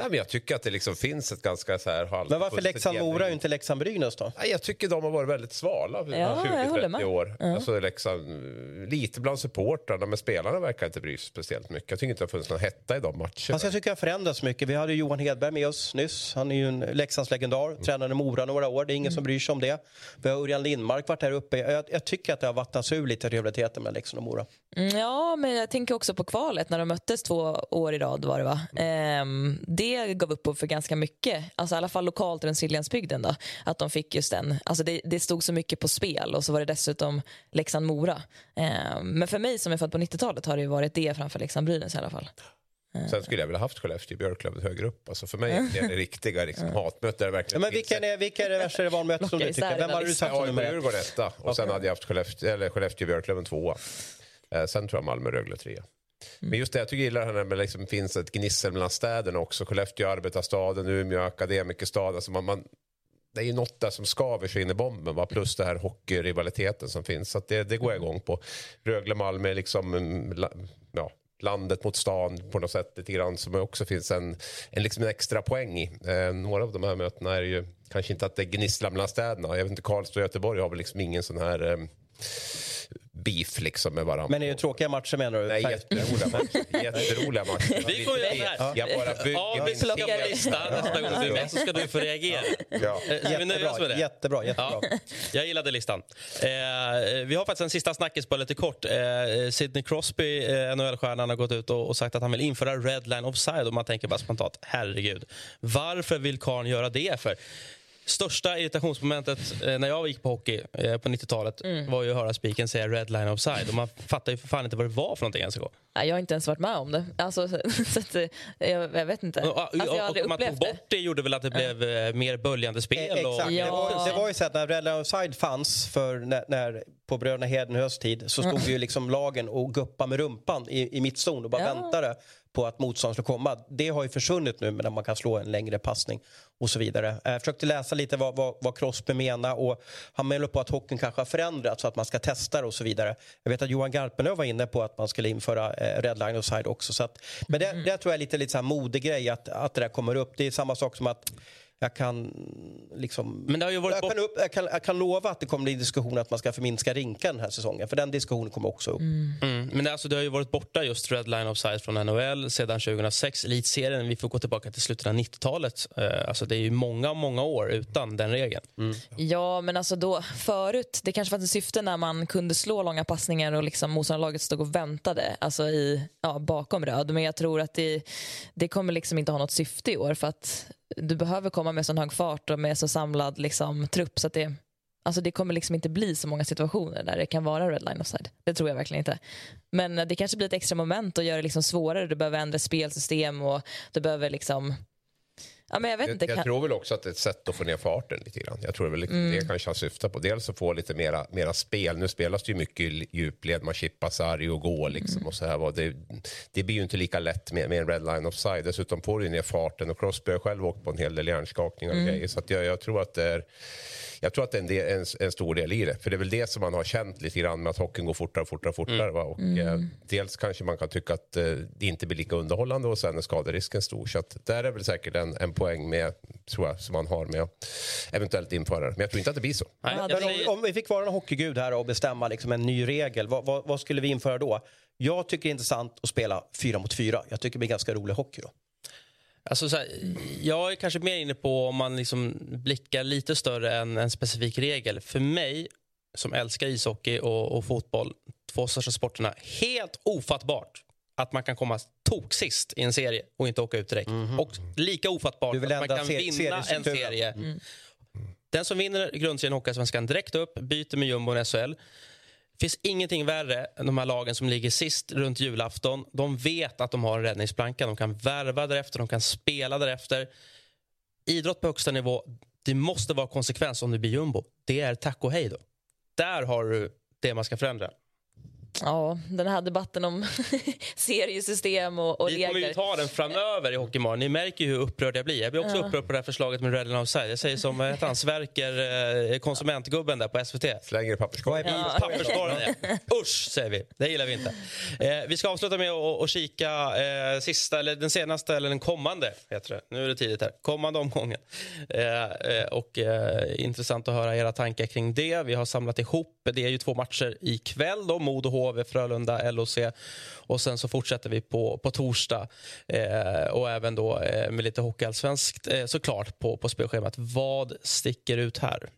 Nej, men jag tycker att det liksom finns ett ganska så här halvt... Men varför Leksand-Mora och inte Leksand-Brynäs då? Nej, jag tycker de har varit väldigt svala Ja, jag håller 20-30 med. år. Ja. Alltså Leksand, lite bland supportrarna, men spelarna verkar inte bry sig speciellt mycket. Jag tycker inte det har funnits någon hetta i de matcherna. Fast jag tycker det har förändrats mycket. Vi hade Johan Hedberg med oss nyss. Han är ju en Leksands legendar. Tränade Mora några år. Det är ingen som bryr sig om det. Vi har Örjan Lindmark varit här uppe. Jag, jag tycker att det har vattnats ur lite rivaliteten mellan Leksand och Mora. Mm, Ja, men jag tänker också på kvalet när de möttes två år i rad var det va? Ehm, det gav upphov för ganska mycket, alltså i alla fall lokalt runt Siljansbygden då, att de fick just den, alltså det, det stod så mycket på spel och så var det dessutom Leksand-Mora. Ehm, men för mig som är född på 90-talet har det ju varit det framför Leksand-Brynäs i alla fall. Sen skulle jag vilja haft Skellefteå-Björklöven högre upp. Alltså för mig är det riktiga liksom, hatmöte där det Ja, verkligen men finns vilka är, vilka är det värsta rivalmötet som du tycker? Vem har du satt som nummer ett? Djurgården etta och sen hade jag haft Skellefteå, Skellefteå-Björklöven tvåa. Eh, sen tror jag Malmö-Rögle trea. Men just det, jag tycker jag gillar det här med det liksom finns ett gnissel mellan städerna också. Skellefteå, arbetarstaden, Umeå, akademikerstaden. Alltså man, man, det är ju något där som skaver sig in i bomben. Va? Plus det här hockeyrivaliteten som finns. Så att det, det går jag igång på. Rögle-Malmö är liksom mm, ja, landet mot stan på något sätt lite grann som också finns en, en, liksom en extra poäng i. Eh, några av de här mötena är ju kanske inte att det gnisslar mellan städerna. Jag vet inte, Karlstad och Göteborg har väl liksom ingen sån här eh, beef liksom med varandra. Men är det tråkiga matcher menar du? Nej, jätteroliga matcher. Jätteroliga matcher. Vi får göra så här. Jag bara bygger Ja, vi Plockar en lista nästa gång du är med så ska du få reagera. Ja. Jättebra, det? jättebra. jättebra. Ja, jag gillade listan. Eh, vi har faktiskt en sista snackis bara lite kort. Eh, Sidney Crosby, eh, NHL-stjärnan, har gått ut och, och sagt att han vill införa red line offside. Och man tänker bara spontant, herregud. Varför vill karln göra det för? Största irritationsmomentet eh, när jag gick på hockey eh, på 90-talet var ju att höra spiken säga red line offside. Och man fattar ju för fan inte vad det var för någonting ens. Nej, Jag har inte ens varit med om det. Alltså, så att, eh, jag, jag vet inte. Och, och, Alltså, jag har och aldrig man tog upplevt det. bort det gjorde väl att det blev eh, mer böljande spel. Eh, Och, Exakt. Ja. Det, var, det var ju så att när Red Line Offside fanns för när, när, på Bröderna Hedenhös tid så stod ju liksom lagen och guppade med rumpan i, i mittzon och bara Ja. väntade på att motståndaren skulle komma. Det har ju försvunnit nu när man kan slå en längre passning och så vidare. Jag försökte läsa lite vad, vad, vad Crosby menar och han menar på att hockeyn kanske har förändrats så att man ska testa det och så vidare. Jag vet att Johan Garpenlöv var inne på att man skulle införa eh, Red Line Offside också. Så att, men det, det tror jag är lite, lite så här modegrej att, att det där kommer upp. Det är samma sak som att jag kan liksom... Men det har ju varit jag, bort- kan upp, jag, kan, jag kan lova att det kommer bli diskussion att man ska förminska rinken den här säsongen. För den diskussionen kommer också upp. Mm, men det, alltså, det har ju varit borta just red line offside från NHL sedan 2006. Elitserien, vi får gå tillbaka till slutet av 90-talet. Eh, alltså, det är ju många, många år utan den regeln. Ja, men alltså då, förut, det kanske fanns ett syfte när man kunde slå långa passningar och liksom motståndarlaget stod och väntade alltså i, ja, bakom röd. Men jag tror att det, det kommer liksom inte ha något syfte i år för att du behöver komma med sån hög fart och med så samlad liksom, trupp så att det, alltså det kommer liksom inte bli så många situationer där det kan vara Redline offside. Det tror jag verkligen inte. Men det kanske blir ett extra moment och gör det liksom svårare. Du behöver ändra spelsystem och du behöver liksom Ja, men jag vet inte. Jag, jag kan- tror väl också att det är ett sätt att få ner farten lite grann. Jag tror väl Mm. det kanske han syftar på. Dels att få lite mera, mera spel. Nu spelas det ju mycket i djupled, man chippar sarg och går liksom Mm. och så här. Det, det blir ju inte lika lätt med, med en red line offside. Dessutom får du ner farten och Crosby har själv åkt på en hel del hjärnskakningar och Mm. grejer. Så jag, jag tror att det är jag tror att det är en, del, en, en stor del i det. För det är väl det som man har känt lite grann med att hockeyn går fortare och fortare och fortare. Va? Och, Mm. eh, dels kanske man kan tycka att eh, det inte blir lika underhållande och sen är skaderisken stor. Så att där är väl säkert en, en poäng med, tror jag, som man har med eventuellt införa det. Men jag tror inte att det blir så. Nej, säger- om, om vi fick vara en hockeygud här och bestämma liksom en ny regel, vad, vad, vad skulle vi införa då? Jag tycker det är intressant att spela fyra mot fyra. Jag tycker det blir ganska rolig hockey då. Alltså så här, jag är kanske mer inne på om man liksom blickar lite större än en specifik regel. För mig, som älskar ishockey och, och fotboll, två största sporterna, helt ofattbart att man kan komma toksist i en serie och inte åka ut direkt. Och lika ofattbart Du att man kan vinna en seriestrukturen. serie. Den som vinner grundserien Hockeyallsvenskan direkt upp, byter med jumbon i SHL. finns ingenting värre än de här lagen som ligger sist runt julafton. De vet att de har en räddningsplanka. De kan värva därefter, de kan spela därefter. Idrott på högsta nivå, det måste vara konsekvens om det blir jumbo. Det är tack och hej då. Där har du det man ska förändra. Ja, den här debatten om seriesystem och, och Vi kommer ju regler. ta den framöver i Hockeymorgon. Ni märker ju hur upprörd jag blir. Jag blir också Ja. upprörd på det här förslaget med Red and Offside. Jag säger som vad heter han, Sverker, eh, konsumentgubben där på SVT. Slänger i papperskorgen. I papperskorgen, ja. Usch, säger vi. Det gillar vi inte. Eh, vi ska avsluta med att att kika eh, sista, eller den senaste, eller den kommande, heter det. Nu är det tidigt här. Kommande omgången. Eh, eh, och eh, intressant att höra era tankar kring det. Vi har samlat ihop, det är ju två matcher ikväll då, Modo HV, Frölunda, LOC. Och sen så fortsätter vi på, på torsdag eh, och även då eh, med lite hockeyallsvenskt eh, såklart på, på spelschemat. Vad sticker ut här?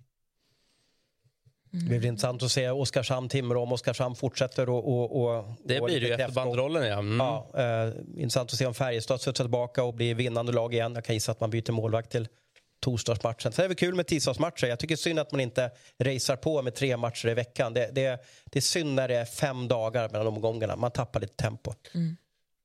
Det blir intressant att se Oskarshamn-Timrå om Oskarshamn fortsätter och, och, och Det och blir det ju efter bandrollen. Ja. Mm. Ja, eh, intressant att se om Färjestad studsar tillbaka och blir vinnande lag igen. Jag kan gissa att man byter målvakt till torsdagsmatchen. Sen det är det kul med tisdagsmatcher. Jag tycker synd att man inte racear på med tre matcher i veckan. Det, det, det är synd när det är fem dagar mellan omgångarna. Man tappar lite tempo. Mm.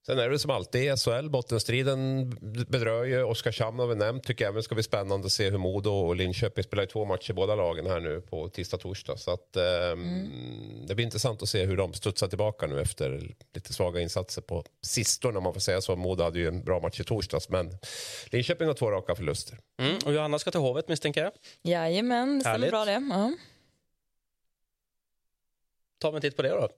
Sen är det som alltid i SHL, bottenstriden bedrör ju. Oskarshamn har vi nämnt tycker det ska bli spännande att se hur Modo och Linköping spelar i två matcher båda lagen här nu på tisdag torsdag. Så att, ehm, det blir intressant att se hur de studsar tillbaka nu efter lite svaga insatser på sistone om man får säga så. Modo hade ju en bra match i torsdags, men Linköping har två raka förluster. Mm. Och Johanna ska till Hovet misstänker jag. Jajamän, det stämmer Härligt. bra det. Ja. tar vi en titt på det då.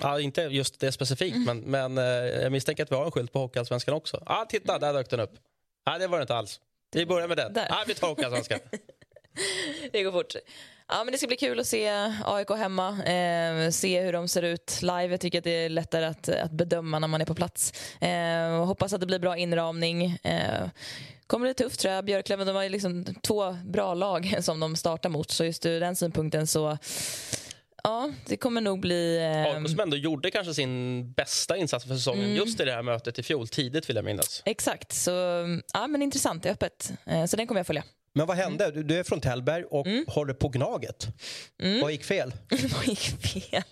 Ja, inte just det specifikt, men, men eh, jag misstänker att vi har en skylt på Hockeyallsvenskan också. Ja, titta, där dök den upp. Nej, det var det inte alls. Vi börjar med den. Där. Ja, vi tar Hockeyallsvenskan. Det går fort. Ja, men det ska bli kul att se AIK hemma, eh, se hur de ser ut live. Jag tycker att det är lättare att, att bedöma när man är på plats. Eh, hoppas att det blir bra inramning. Eh, kommer det tufft tror jag. Björklöven de har ju liksom två bra lag som de startar mot, så just ur den synpunkten så Ja, det kommer nog bli... Eh, som ändå gjorde kanske sin bästa insats för säsongen Mm. just i det här mötet i fjol, tidigt vill jag minnas. exakt, så ja, men intressant, det är öppet. Eh, så den kommer jag följa. Men vad hände? Du, du är från Tällberg och håller på Gnaget. Vad gick fel? Vad gick fel?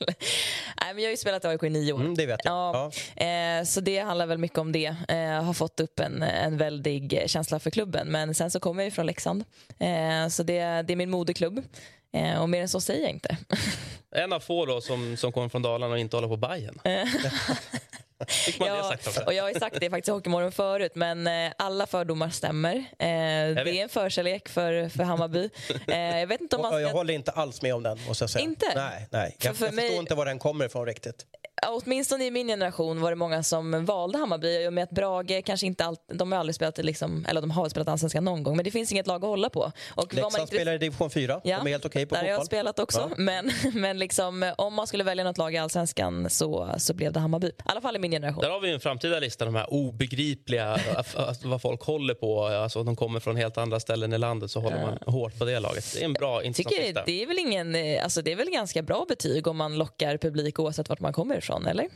Nej, men jag har ju spelat i AIK i nio år. Mm, det vet jag. Ja, Eh, så det handlar väl mycket om det. Eh, har fått upp en, en väldig känsla för klubben. Men sen så kommer jag ju från Leksand. Eh, så det, det är min moderklubb. Eh, och mer än så säger jag inte. En av få då som, som kommer från Dalarna och inte håller på Bajen. Det Ja, och jag har sagt det faktiskt i Hockeymorgon förut, men eh, alla fördomar stämmer. Eh, det är en förkärlek för, för Hammarby. Eh, jag vet inte om man Och jag ska... håller inte alls med om den. Måste jag säga. Inte? Nej, nej. För- Jag, för jag mig- förstår inte var den kommer ifrån riktigt. Åtminstone i min generation var det många som valde Hammarby. I och med att Brage kanske inte allt, de har aldrig spelat, liksom, eller de har spelat allsvenskan någon gång, men det finns inget lag att hålla på. Och Leksand inte- spelar i division 4. Ja, De är helt okej på där har jag fotboll. spelat också. Ja. Men, men liksom, om man skulle välja något lag i allsvenskan så, så blev det Hammarby. I alla fall i min generation. Där har vi en framtida lista, de här obegripliga, vad folk håller på. Alltså, de kommer från helt andra ställen i landet så håller man hårt på det laget. Det är en bra intressant lista. det är väl ingen, eh, alltså det är väl ganska bra betyg om man lockar publik oavsett vart man kommer ifrån, eller?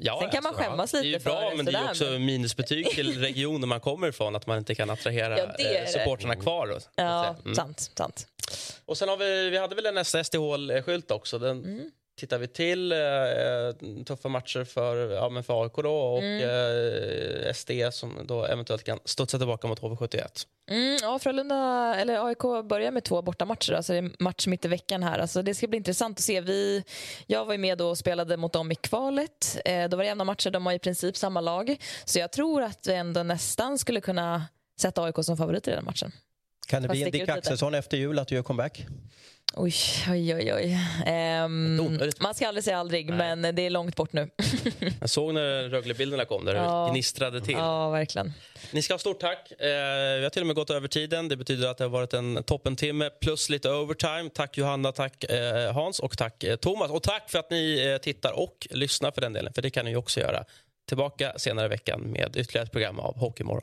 Ja, Sen kan man skämmas det är ju lite bra, men det är också men- minusbetyg till regionen man kommer ifrån att man inte kan attrahera Ja, eh, supportrarna kvar. Att Ja. Mm. sant, sant. Och sen har vi, vi hade väl en SDH-skylt också. Den Mm. Tittar vi till. Eh, tuffa matcher för, ja, men för AIK då och Mm. eh, SD som då eventuellt kan studsa tillbaka mot HV71. Mm, ja, Frölunda, eller AIK börjar med två bortamatcher. Alltså det är match mitt i veckan här. Alltså det ska bli intressant att se. Vi, jag var ju med då och spelade mot dem i kvalet. Eh, då var det jämna matcher. De har i princip samma lag. Så jag tror att vi ändå nästan skulle kunna sätta AIK som favorit i den matchen. Kan det Fast bli en Dick. Axelsson efter jul att du gör comeback? Oj, oj, oj. oj. Omöjligt. man ska aldrig säga aldrig, men det är långt bort nu. Jag såg när Rögle-bilderna kom där Ja. det gnistrade till. ja, verkligen. Ni ska ha stort tack. Eh, vi har till och med gått över tiden. Det betyder att det har varit en toppentimme plus lite overtime. Tack Johanna, tack eh, Hans och tack eh, Thomas. Och tack för att ni tittar och lyssnar för den delen, för det kan ni också göra. Tillbaka senare i veckan med ytterligare ett program av Hockeymorgon.